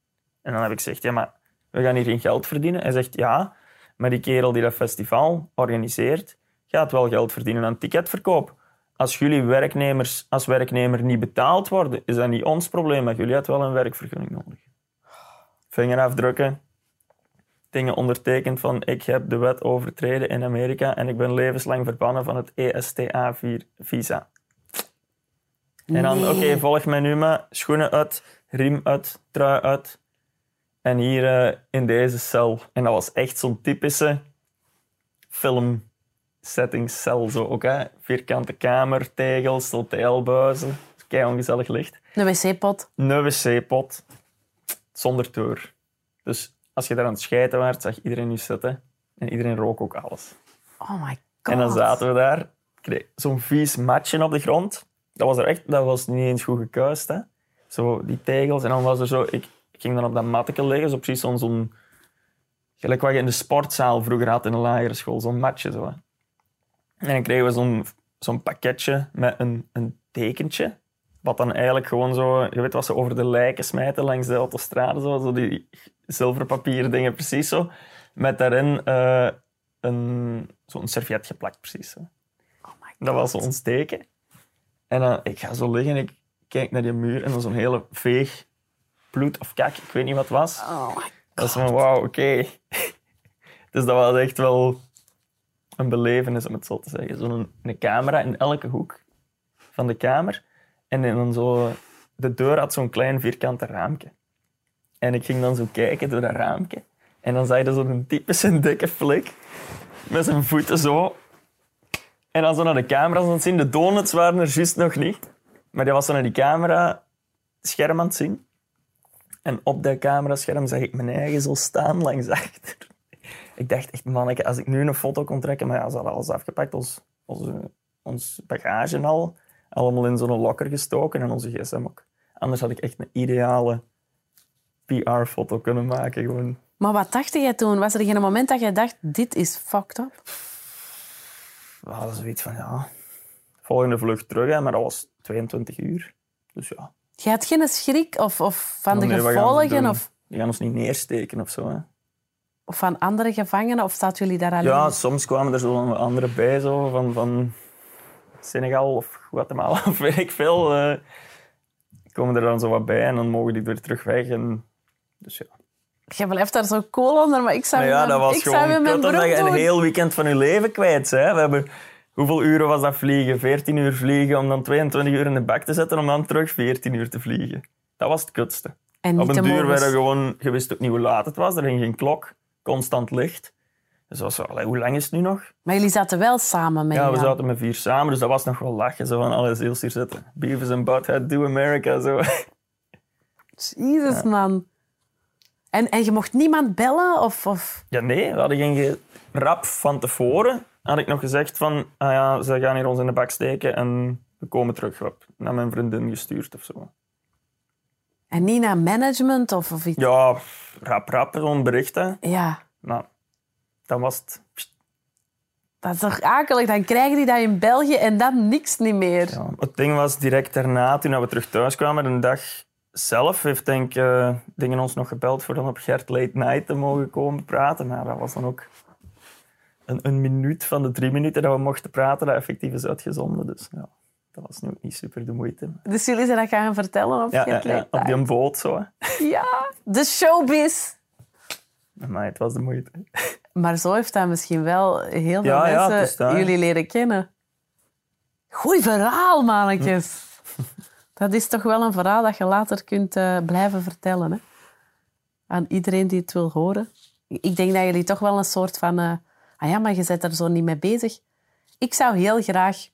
En dan heb ik gezegd, ja, maar we gaan hier geen geld verdienen. Hij zegt, ja, maar die kerel die dat festival organiseert, gaat wel geld verdienen aan ticketverkoop. Als jullie werknemers als werknemer niet betaald worden, is dat niet ons probleem, maar jullie hebben wel een werkvergunning nodig. Vingerafdrukken, dingen ondertekend van ik heb de wet overtreden in Amerika en ik ben levenslang verbannen van het ESTA-visa. En dan, oké, volg mij nu maar. Schoenen uit, riem uit, trui uit. En hier eh, in deze cel. En dat was echt zo'n typische film setting cel. Zo ook, hè. Vierkante kamer, tegels, hotelbuizen. Kei ongezellig licht. Een wc-pot. Een wc-pot zonder deur. Dus als je daar aan het schijten werd, zag iedereen je zitten. En iedereen rook ook alles. Oh my god. En dan zaten we daar. Zo'n vies matje op de grond. Dat was er echt, dat was niet eens goed gekuist. Hè. Zo die tegels. En dan was er zo... Ik, ik ging dan op dat matje liggen. Zo precies zo'n... zo'n gelijk wat je in de sportzaal vroeger had in de lagere school. Zo'n matje zo. hè. En dan kregen we zo'n zo'n pakketje met een, een tekentje. Wat dan eigenlijk gewoon zo... Je weet wat ze over de lijken smijten langs de autostrade. Zo, zo die zilverpapieren dingen, precies zo. Met daarin eh, een, zo'n servet geplakt, precies zo. Oh my god. Dat was ons teken. En dan, ik ga zo liggen, ik kijk naar die muur en dan zo'n hele veeg bloed of kak, ik weet niet wat het was. Oh my Dat is van, wauw, oké. dus dat was echt wel een belevenis, om het zo te zeggen. Zo'n een camera in elke hoek van de kamer. En dan zo... De deur had zo'n klein vierkante raampje. En ik ging dan zo kijken door dat raampje. En dan zag je zo'n typische dikke flik. Met zijn voeten zo. En dan zo naar de camera's aan het zien. De donuts waren er juist nog niet. Maar die was zo naar die camera scherm aan het zien. En op dat camerascherm zag ik mijn eigen zo staan langs achter. Ik dacht echt, manneke, als ik nu een foto kon trekken, maar ja, ze hadden alles afgepakt, ons, onze, ons bagage en al, allemaal in zo'n locker gestoken en onze gsm ook. Anders had ik echt een ideale PR-foto kunnen maken. Gewoon. Maar wat dacht jij toen? Was er geen moment dat jij dacht, dit is fucked up? We hadden zoiets van, ja, volgende vlucht terug, hè, maar dat was 22 uur. Dus ja. Je had geen schrik of, of van de Nee, ze gevolgen of, Die gaan ons niet neersteken of zo. Hè. of van andere gevangenen? Of zaten jullie daar alleen? Ja, soms kwamen er zo anderen bij, zo, van, van Senegal of Guatemala of weet ik veel. eh komen er dan zo wat bij en dan mogen die weer terug weg. En, dus ja. Je blijft daar zo cool onder, maar ik zou Maar ja, dat was ik zou gewoon mijn kut omdat je een heel weekend van je leven kwijt hè. We hebben, hoeveel uren was dat vliegen? 14 uur vliegen om dan 22 uur in de bak te zetten om dan terug 14 uur te vliegen. Dat was het kutste. En Op een duur werden gewoon... Je wist ook niet hoe laat het was. Er ging geen klok. Constant licht. Dus was zo, allee, hoe lang is het nu nog? Maar jullie zaten wel samen met Ja, we zaten met vier samen, dus dat was nog wel lachen. Zo van, alles heel hier zitten. Beavis and Butthead, do America. Zo. Jezus, man. En, en je mocht niemand bellen? Of, of... Ja, nee, we hadden geen ge- rap van tevoren. Had ik nog gezegd van, ah ja, ze gaan hier ons in de bak steken en we komen terug. Op, naar mijn vriendin gestuurd of zo. En niet naar management of, of iets? Ja, rap, rap, zo'n bericht. Hè. Ja, Nou, dan was het... dat is toch akelig? Dan krijgen die dat in België en dan niks niet meer. Ja, het ding was direct daarna, toen we terug thuis kwamen, een dag zelf, heeft denk eh, dingen ons nog gebeld voor dan op Gert Late Night te mogen komen praten. Maar dat was dan ook een, een minuut van de drie minuten dat we mochten praten, dat effectief is uitgezonden. Dus ja, dat was nu ook niet super de moeite. Dus jullie zijn dat gaan vertellen op Ja, Get ja, ja, Late op die boot zo. Hè. Ja, de showbiz. Maar het was de moeite. Maar zo heeft dat misschien wel heel veel Ja, mensen jullie leren kennen. Goeie verhaal, mannetjes. Dat is toch wel een verhaal dat je later kunt eh, blijven vertellen. Hè? Aan iedereen die het wil horen. Ik denk dat jullie toch wel een soort van... eh, ah ja, maar je bent er zo niet mee bezig. Ik zou heel graag...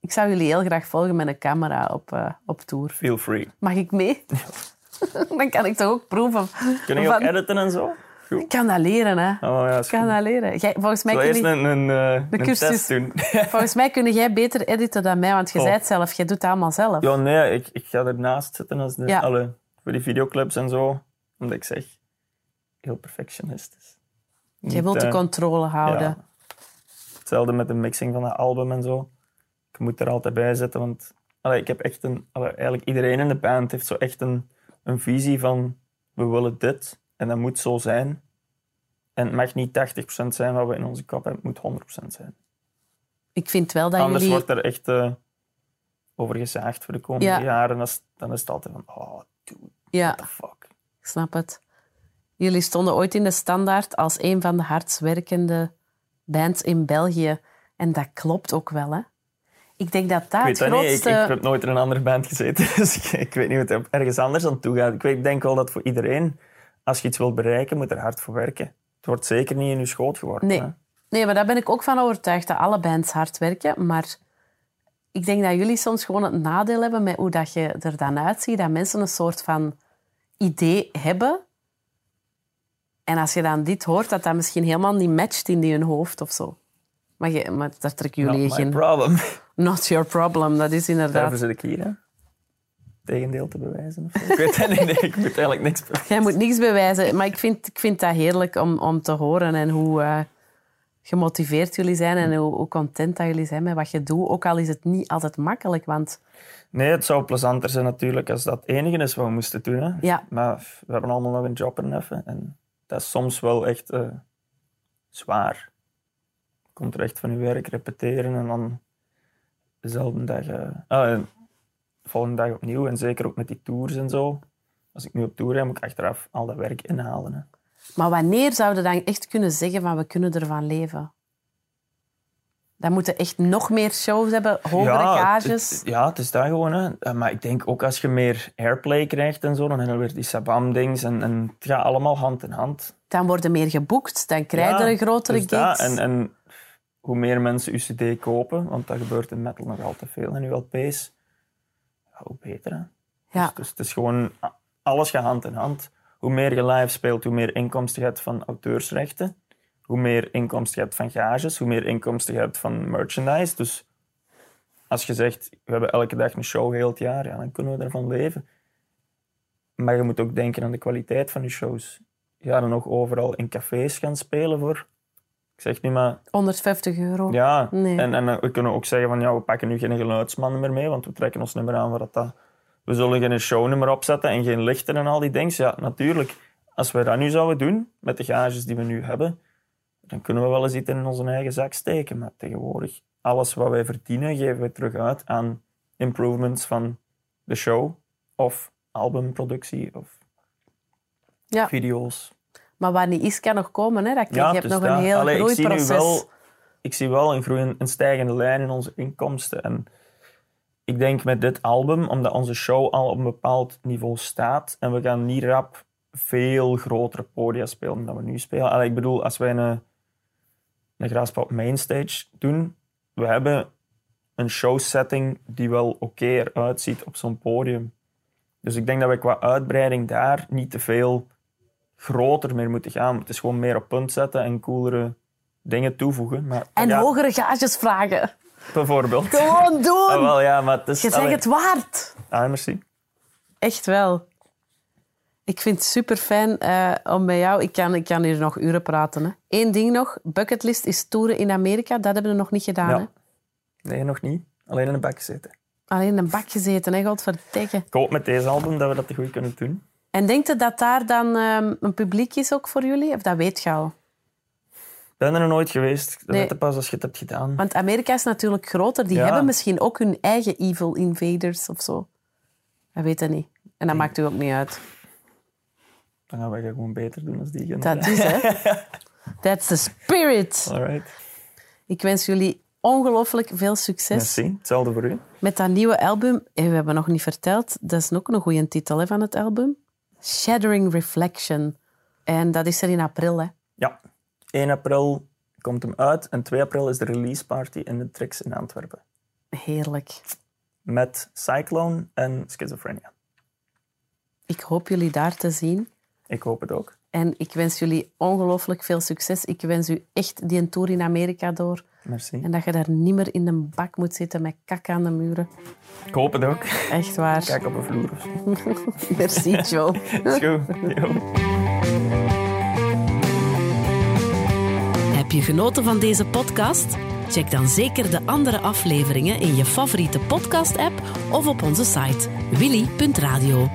Ik zou jullie heel graag volgen met een camera op, eh, op tour. Feel free. Mag ik mee? Dan kan ik toch ook proeven. Kun je ook editen en zo? Goed. Ik kan dat leren, hè. Oh, ja, Ik kan goed. dat leren. Jij, volgens, mij kun eerst je, een, een, eh, een cursus. test doen. volgens mij kun jij beter editen dan mij, want je Oh. zei het zelf. Jij doet het allemaal zelf. Ja, nee, ik, ik ga ernaast zitten als de, Ja. alle, voor die videoclips en zo. Omdat ik zeg, heel perfectionistisch. jij Niet, wilt de eh, controle houden. ja. Hetzelfde met de mixing van het album en zo. Ik moet er altijd bij zitten, want allee, ik heb echt een... allee, eigenlijk iedereen in de band heeft zo echt een, een visie van we willen dit en dat moet zo zijn. En het mag niet 80% zijn wat we in onze kop hebben, het moet 100% zijn. Ik vind wel dat Anders jullie... wordt er echt eh, over gezaagd voor de komende Ja. jaren. Dan is, dan is het altijd van, oh, dude, Ja, what the fuck. ik snap het. Jullie stonden ooit in de standaard als een van de hardst werkende bands in België. En dat klopt ook wel, hè. Ik denk dat dat Ik weet het dat niet, ik, grootste... ik heb nooit in een andere band gezeten, dus ik, ik weet niet hoe het ergens anders aan toe gaat. Ik weet- ik denk wel dat voor iedereen, als je iets wilt bereiken, moet er hard voor werken. Het wordt zeker niet in je schoot geworpen. Nee. hè. Nee, maar daar ben ik ook van overtuigd dat alle bands hard werken. Maar ik denk dat jullie soms gewoon het nadeel hebben met hoe dat je er dan uitziet. Dat mensen een soort van idee hebben En als je dan dit hoort, dat dat misschien helemaal niet matcht in die hoofd of zo. Maar, je, maar daar trekken jullie Not geen... problem. Not your problem, dat is Daarvoor inderdaad... zit ik hier, hè. Tegendeel te bewijzen. Of. Ik weet het niet, nee, ik moet eigenlijk niks bewijzen. Jij moet niks bewijzen, maar ik vind, ik vind dat heerlijk om, om te horen en hoe eh, gemotiveerd jullie zijn en hoe, hoe content dat jullie zijn met wat je doet. Ook al is het niet altijd makkelijk, want Nee, het zou plezanter zijn natuurlijk als dat het enige is wat we moesten doen. Hè. Ja. Maar we hebben allemaal nog een job er even. En dat is soms wel echt eh, zwaar. Je komt er echt van je werk repeteren en dan dezelfde dag... eh, ah, en volgende dag opnieuw. En zeker ook met die tours en zo. Als ik nu op tour ga, moet ik achteraf al dat werk inhalen. Hè. Maar wanneer zouden we dan echt kunnen zeggen van we kunnen ervan leven? Dan moeten echt nog meer shows hebben, hogere ja. Het, ja, het is dat gewoon. Hè. Eh, Maar ik denk ook als je meer airplay krijgt en zo, dan hebben we weer die sabam-dings. En, en het gaat allemaal hand in hand. Dan worden meer geboekt, dan krijg je Ja, een grotere dus gigs. En, en hoe meer mensen uw cd kopen, want dat gebeurt in metal nog altijd veel en uw LP's, ja, hoe beter. Hè? ja. Dus het is gewoon, alles gaat hand in hand. Hoe meer je live speelt, hoe meer inkomsten je hebt van auteursrechten. Hoe meer inkomsten je hebt van gages, hoe meer inkomsten je hebt van merchandise. Dus als je zegt, we hebben elke dag een show heel het jaar, ja, dan kunnen we ervan leven. Maar je moet ook denken aan de kwaliteit van je shows. Je gaat dan nog overal in cafés gaan spelen voor, ik zeg niet maar, 150 euro. ja. Nee. En, en eh, we kunnen ook zeggen van, ja, we pakken nu geen geluidsman meer mee, want we trekken ons niet meer aan voor dat, dat... We zullen geen shownummer opzetten en geen lichten en al die dingen. Ja, natuurlijk. Als we dat nu zouden doen, met de gages die we nu hebben, dan kunnen we wel eens iets in onze eigen zak steken. Maar tegenwoordig, alles wat wij verdienen, geven we terug uit aan improvements van de show of albumproductie of Ja. video's. Maar wat niet is, kan nog komen. Hè? Dat, je hebt dus nog dat. een heel Allee, ik zie groeiproces. wel, ik zie wel een, groei, een stijgende lijn in onze inkomsten. En ik denk met dit album, omdat onze show al op een bepaald niveau staat en we gaan niet rap veel grotere podia spelen dan we nu spelen. Allee, ik bedoel, als wij een, een Graaspop Mainstage doen, we hebben een showsetting die wel oké eruit ziet op zo'n podium. Dus ik denk dat we qua uitbreiding daar niet te veel groter meer moeten gaan. Het is gewoon meer op punt zetten en coolere dingen toevoegen. Maar, En ja, hogere gages vragen. Bijvoorbeeld. Gewoon doen! Ah, wel, ja, maar het is... je zegt het waard. Ah, merci. Echt wel. Ik vind het super fijn om met jou... Ik kan, ik kan hier nog uren praten. Hè. Eén ding nog. Bucketlist is toeren in Amerika. Dat hebben we nog niet gedaan. Ja. Hè. Nee, nog niet. Alleen in een bak zitten. Alleen in een bak gezeten, hè, godverdikke. Ik hoop met deze album dat we dat goed kunnen doen. En denkt je dat daar dan ehm, een publiek is ook voor jullie? Of dat weet je al? Ik ben er nog nooit geweest. Dat Nee. weet pas als je het hebt gedaan. Want Amerika is natuurlijk groter. Die Ja. hebben misschien ook hun eigen evil invaders of zo. Dat weet je niet. En dat maakt u ook niet uit. Dan gaan dat gewoon beter doen als die. Dat is, hè. That's the spirit. Alright. Ik wens jullie ongelooflijk veel succes Merci. Hetzelfde voor u. met dat nieuwe album. En we hebben nog niet verteld, dat is ook een goede titel hè, van het album. Shattering Reflection. En dat is er in april, hè. Ja. 1 april komt hem uit en 2 april is de release party in de Trix in Antwerpen. Heerlijk. Met Cyclone en Schizophrenia. Ik hoop jullie daar te zien. Ik hoop het ook. En ik wens jullie ongelooflijk veel succes. Ik wens u echt die tour in Amerika door. Merci. En dat je daar niet meer in een bak moet zitten met kak aan de muren. Ik hoop het ook. Echt waar. Kijk op een vloer of zo. Merci, Joe. Is goed. Jo. Heb je genoten van deze podcast? Check dan zeker de andere afleveringen in je favoriete podcast-app of op onze site willy.radio.